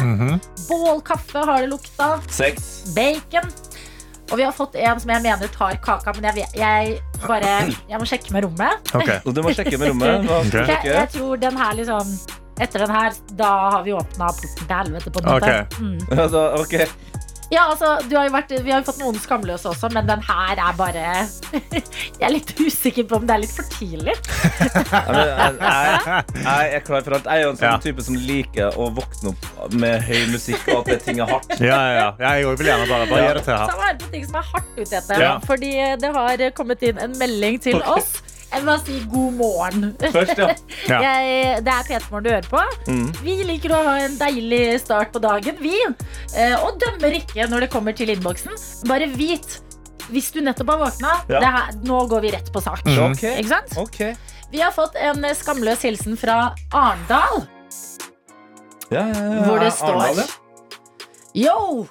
Bålkaffe har det lukta. Sex. Bacon. Og vi har fått en som jeg mener tar kaka, men jeg, jeg bare Jeg må sjekke med rommet. Ok. [LAUGHS] Du må sjekke med rommet. Okay. Jeg, jeg tror den her liksom Etter den her, da har vi åpna porten til helvete. på en måte Ok. mm. Ja, altså, du har jo vært, Vi har jo fått noen skamløse også, men den her er bare [LAUGHS] Jeg er litt usikker på om det er litt for tidlig. Jeg, er klar for alt. Jeg er jo en sånn Ja. type som liker å våkne opp med høy musikk og at det ting er hardt. [LAUGHS] Ja, ja, ja. Jeg vil gjerne bare, bare Ja. gi det til Ta her. vare på ting som er hardt ute etter. Ja. Fordi det har kommet inn en melding til oss. Jeg vil bare si god morgen. Først, ja. Ja. [LAUGHS] Jeg, det er P3morgen du hører på. Mm. Vi liker å ha en deilig start på dagen, vi. Eh, Og dømmer ikke når det kommer til innboksen. Bare vit, hvis du nettopp har våkna, Ja. nå går vi rett på sak. Ok. Ikke sant? Okay. Vi har fått en skamløs hilsen fra Arendal. Ja, ja, ja. hvor det står Yo!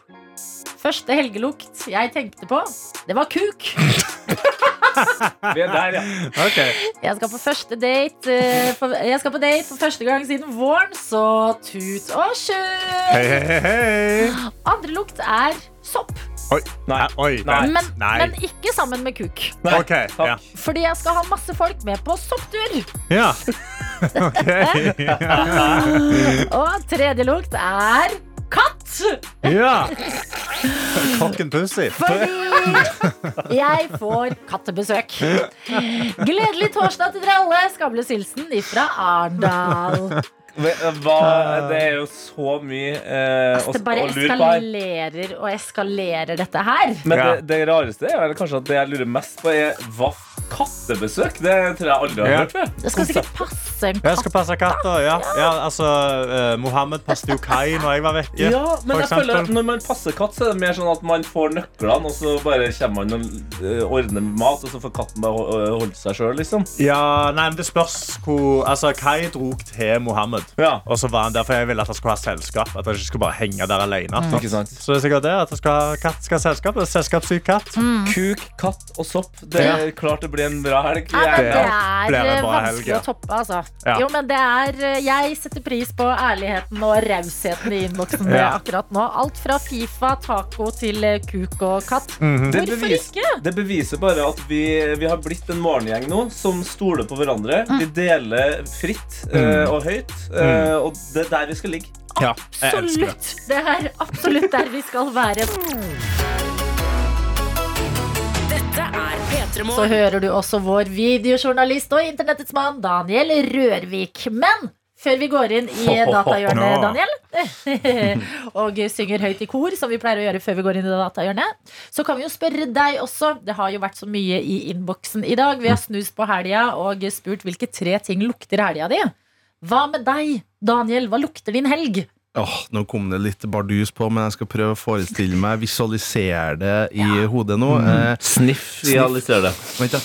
Første helgelukt jeg tenkte på, det var kuk. [LAUGHS] [LAUGHS] Vi er der, ja. Okay. Jeg skal på første date eh, Jeg skal på date for første gang siden våren, så tut og kjør! Hei, hei, hei. Andre lukt er sopp, Oi. Nei. Oi, Nei. men, Nei. men ikke sammen med kuk. Nei, Ok, takk. ja. Fordi jeg skal ha masse folk med på sopptur. Ja. [LAUGHS] Ok. Og tredje lukt er katt. Ja. Cocken pussy. Fordi jeg får kattebesøk. Gledelig torsdag til dere alle. Skamløs hilsen ifra Arendal. Eh, Hva, det er jo så mye eh, Altså, det bare å lure på her. eskalerer og eskalerer dette her. Men Ja. det, det rareste er vel kanskje at det jeg lurer mest på, er hva kattebesøk? Det tror jeg aldri har Ja. hørt før. Det skal sikkert passe en Jeg skal passe katter. Ja. ja, altså eh, Mohammed passet jo Kai når jeg var vekke. Ja, men jeg eksempel. føler at. Når man passer katt, så er det mer sånn at man får nøklene, og så bare kommer man og eh, ordner med mat, og så får katten bare holde seg sjøl, liksom. Ja, nei, men Det spørs hvor Altså, Kai dro til Mohammed. Ja. Og så var han der, for Jeg ville at han skulle ha selskap. At han ikke skulle bare henge der alene. Ikke sant? Så det er sikkert det at han skal ha katt skal ha selskap. Det Selskapssyk katt. Kuk, katt og sopp. Det er klart det blir en bra helg. Ja, men det er det eh, en bra vanskelig helg, ja. å toppe, altså. Ja. Jo, men det er eh, Jeg setter pris på ærligheten og rausheten i innboksen Ja. akkurat nå. Alt fra Fifa, taco til eh, kuk og katt. Mm -hmm. Hvorfor bevis, ikke? det beviser bare at vi, vi har blitt en morgengjeng nå som stoler på hverandre. Mm. Vi deler fritt eh, og høyt, eh, og det er der vi skal ligge. Ja, absolutt. det. Det er absolutt der vi skal være. Dette P3 Så hører du også vår videojournalist og internettets mann Daniel Rørvik. Men før vi går inn i datahjørnet, Daniel, [LAUGHS] og synger høyt i kor, som vi pleier å gjøre før vi går inn i datahjørnet, så kan vi jo spørre deg også. Det har jo vært så mye i innboksen i dag. Vi har snust på helga og spurt hvilke tre ting lukter helga di. Hva med deg, Daniel? Hva lukter din helg? Åh, nå kom det litt bardus på, men jeg skal prøve å forestille meg, visualisere det i hodet nå. Eh, Sniff, realiser det. vent da.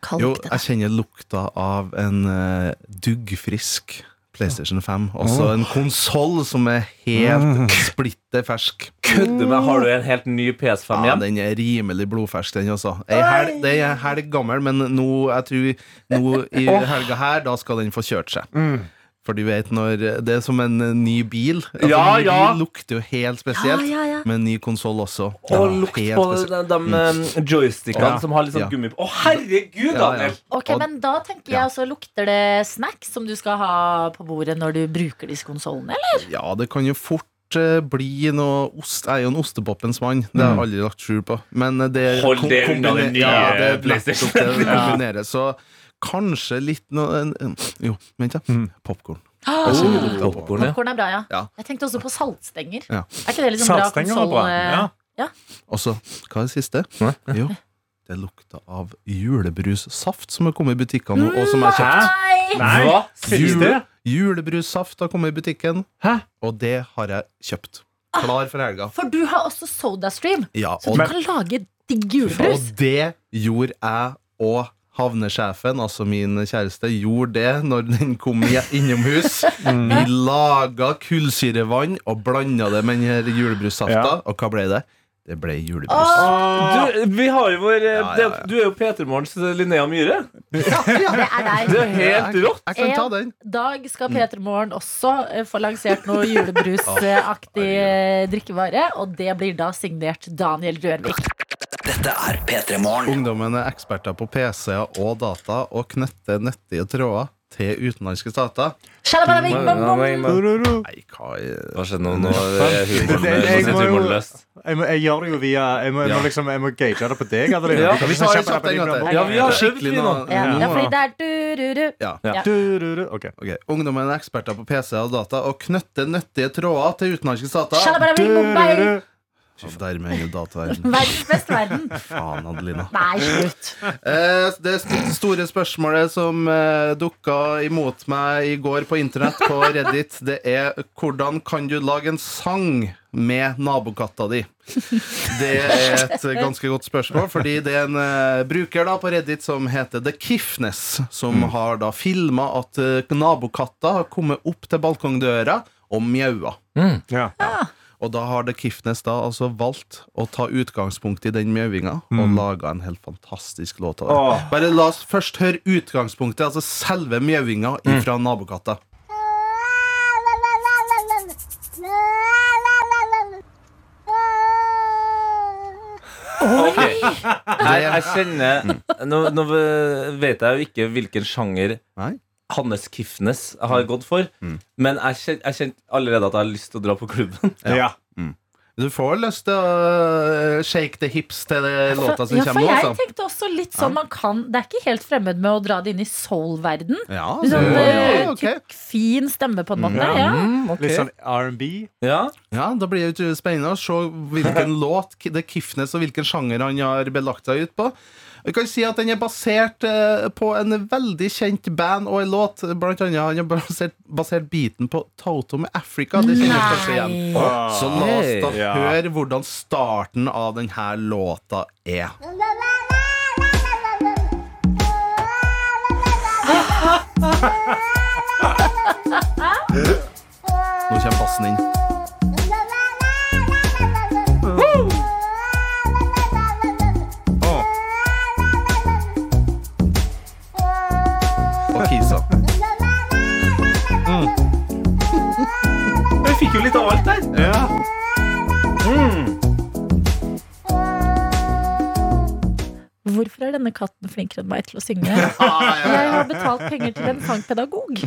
Kalk Jo, det? jeg kjenner lukta av en eh, duggfrisk PlayStation 5. Også en konsoll som er helt splitter fersk. Kødder med, Har du en helt ny PS5 Ja, igjen? den er rimelig blodfersk, den også. Ei helg, det er helg gammel, men nå, jeg tror, nå i helga her, da skal den få kjørt seg. For du vet når Det er som en eh, ny bil. Altså, Ja, ny ja. bil lukter jo helt spesielt. Ja, ja, ja. Med en ny konsoll også. Og Ja, lukt helt på de, de eh, joystickene Ja. som har litt sånn Ja. gummi på. Å, herregud, Ja, ja. Daniel! Ok, men da tenker jeg også Lukter det snacks som du skal ha på bordet når du bruker disse konsollene, eller? Ja, det kan jo fort eh, bli noe ost. Jeg er jo en ostepoppens mann. Det har jeg aldri lagt skjul på. Men det Hold det unna den nye ja, det det det kombineres. Så kanskje litt noe en- en- Jo, vent, da. Popkorn. Ah, oh, ja. Popkorn er bra, ja. Ja. Jeg tenkte også på saltstenger. Ja. Er ikke det liksom bra bra. eh, Ja. Og så, hva er det siste? Jo, det lukta av julebrussaft som har kommet i butikkene nå, og som jeg har kjøpt. Nei! Hva? det? Julebrussaft har kommet i butikken, Hæ? og det har jeg kjøpt. Klar for helga. For du har også SodaStream, Ja, så du kan lage digg julebrus. og det gjorde jeg og havnesjefen, altså min kjæreste, gjorde det når den kom i- innomhus. Vi laga kullsyrevann og blanda det med den julebrussafta. Ja. Og hva ble det? Det ble julebrus. Du, vi har jo vår eh, Ja, ja, ja. det- Du er jo P3 Morgens Linnea Myhre. det er Det er helt rått. Jeg kan ta En dag skal P3 Morgen også eh, få lansert noe [LAUGHS] julebrusaktig eh, drikkevare, og det blir da signert Daniel Rørvik. Dette er P3 Morgen. Ungdommen er eksperter på PC-er og data og knytter nyttige tråder til utenlandske stater. Nei, hva er Hva skjedde nå? Nå er humoren Det- det- jeg må sitter jo- humoren løst. Jeg, må, jeg gjør det jo via Jeg må, jeg må, liksom, jeg må gage det på deg. Adeline. Ja, vi ikke tar på en gang til. Ja, vi har øvd Skikkelig vi nå. Ja, nå- ja, fordi det er du-du-du. Ja. Ja. Du, du, du. Ok. Ok, Ungdommen er eksperter på PC og data og knytter nyttige tråder til utenlandske stater. Mumbai. du, du. Dermed ender dataverden. Verdens beste verden. Faen, Adelina. Nei, slutt. Eh, det store spørsmålet som eh, dukka imot meg i går på internett, på Reddit, det er hvordan kan du lage en sang med nabokatta di? Det er et ganske godt spørsmål, fordi det er en uh, bruker da på Reddit som heter The Kiffness, som har da filma at uh, nabokatta har kommet opp til balkongdøra og mjaua. Ja, Ja. Og da har The Kifnes da altså valgt å ta utgangspunkt i den mjauinga og laga en helt fantastisk låt av det. Åh. Bare la oss først høre utgangspunktet, altså selve mjauinga fra nabokatta. Okay. Jeg, jeg kjenner nå, nå vet jeg jo ikke hvilken sjanger Nei? Hannes Kifnes har gått for, men jeg kjen- jeg kjente allerede at jeg har lyst til å dra på klubben. Ja. Du får lyst til å uh, shake the hips til det låta som ja, for kommer jeg Altså. tenkte også litt sånn man kan Det er ikke helt fremmed med å dra det inn i soul-verden. Ja, Sånn det- eh, ja, ok. tykk, fin stemme, på en måte. Ja. Ja. Mm, okay. Litt sånn R&B. Ja. ja, Da blir det spennende å se hvilken [LAUGHS] låt det Kifnes og hvilken sjanger han har belagt seg ut på. Vi kan si at Den er basert eh, på en veldig kjent band og en låt. Blant annet Han har basert, basert beaten på Toto med Africa. Det kjenner vi kanskje igjen. Nei. Så la oss da Ja. høre hvordan starten av denne låta er. [LAUGHS] Nå kommer bassen inn. Fikk jo litt av alt der. Ja. Hvorfor er denne katten flinkere enn meg til å synge? [LAUGHS] Jeg har betalt penger til en sangpedagog.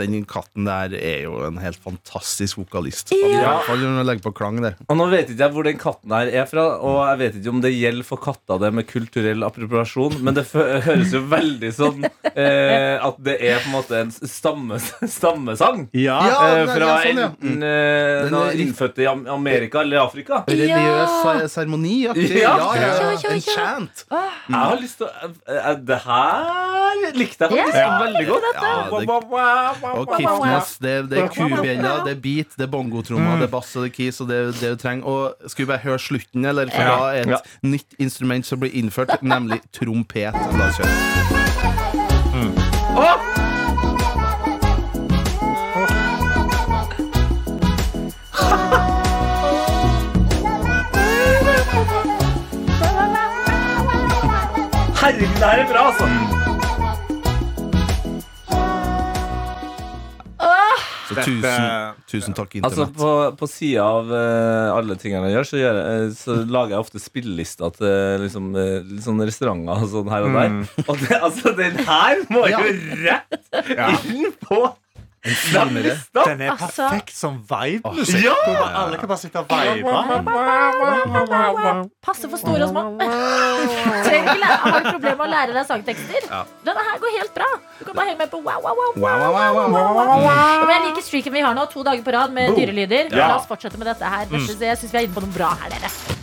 Den katten der er jo en helt fantastisk vokalist. Ja. På klang der. Og nå vet ikke jeg hvor den katten her er fra, og jeg vet ikke om det gjelder for katta det med kulturell appropriasjon, men det høres jo veldig sånn eh, at det er på en måte en stamme, stammesang. Ja. Ja, Eh, fra sånn, ja. enten eh, noen innfødte i Amerika eller Afrika. Religiøs ja. seremoni. Ja. Ja, ja, Ja, ja. ja, En ja. chant. Jeg har lyst til å Det her likte jeg faktisk Ja. veldig godt. Ja, det, og Kiffness, det, det er kubjeller, det er beat, det er bongotrommer, det er bass og det er keys og det det du trenger. Og skal vi bare høre slutten, eller? For da er et Ja. nytt instrument som blir innført, nemlig trompet. La oss høre. Herregud, det her er bra, altså. Så tusen, tusen takk, Altså På, på sida av eh, alle tingene jeg gjør, så, gjør jeg, eh, så lager jeg ofte spillelister til liksom, eh, litt sånne restauranter og sånn her og der. Og det, altså, den her må Ja. jo rett inn på den finere. det. Den er Altså- perfekt som vibe-musikk. Ja! Alle kan bare sitte og vibe. Passe for store og små. [LAUGHS] Trenger ikke har du problemer med å lære deg sangtekster? Denne her går helt bra. Du kan bare henge med på wow, wow, wow. Wow, wow, wow, wow, wow. Og jeg liker streaken vi har nå, to dager på rad med dyrelyder. Ja. La oss fortsette med dette her. Jeg syns vi er inne på noe bra her, dere.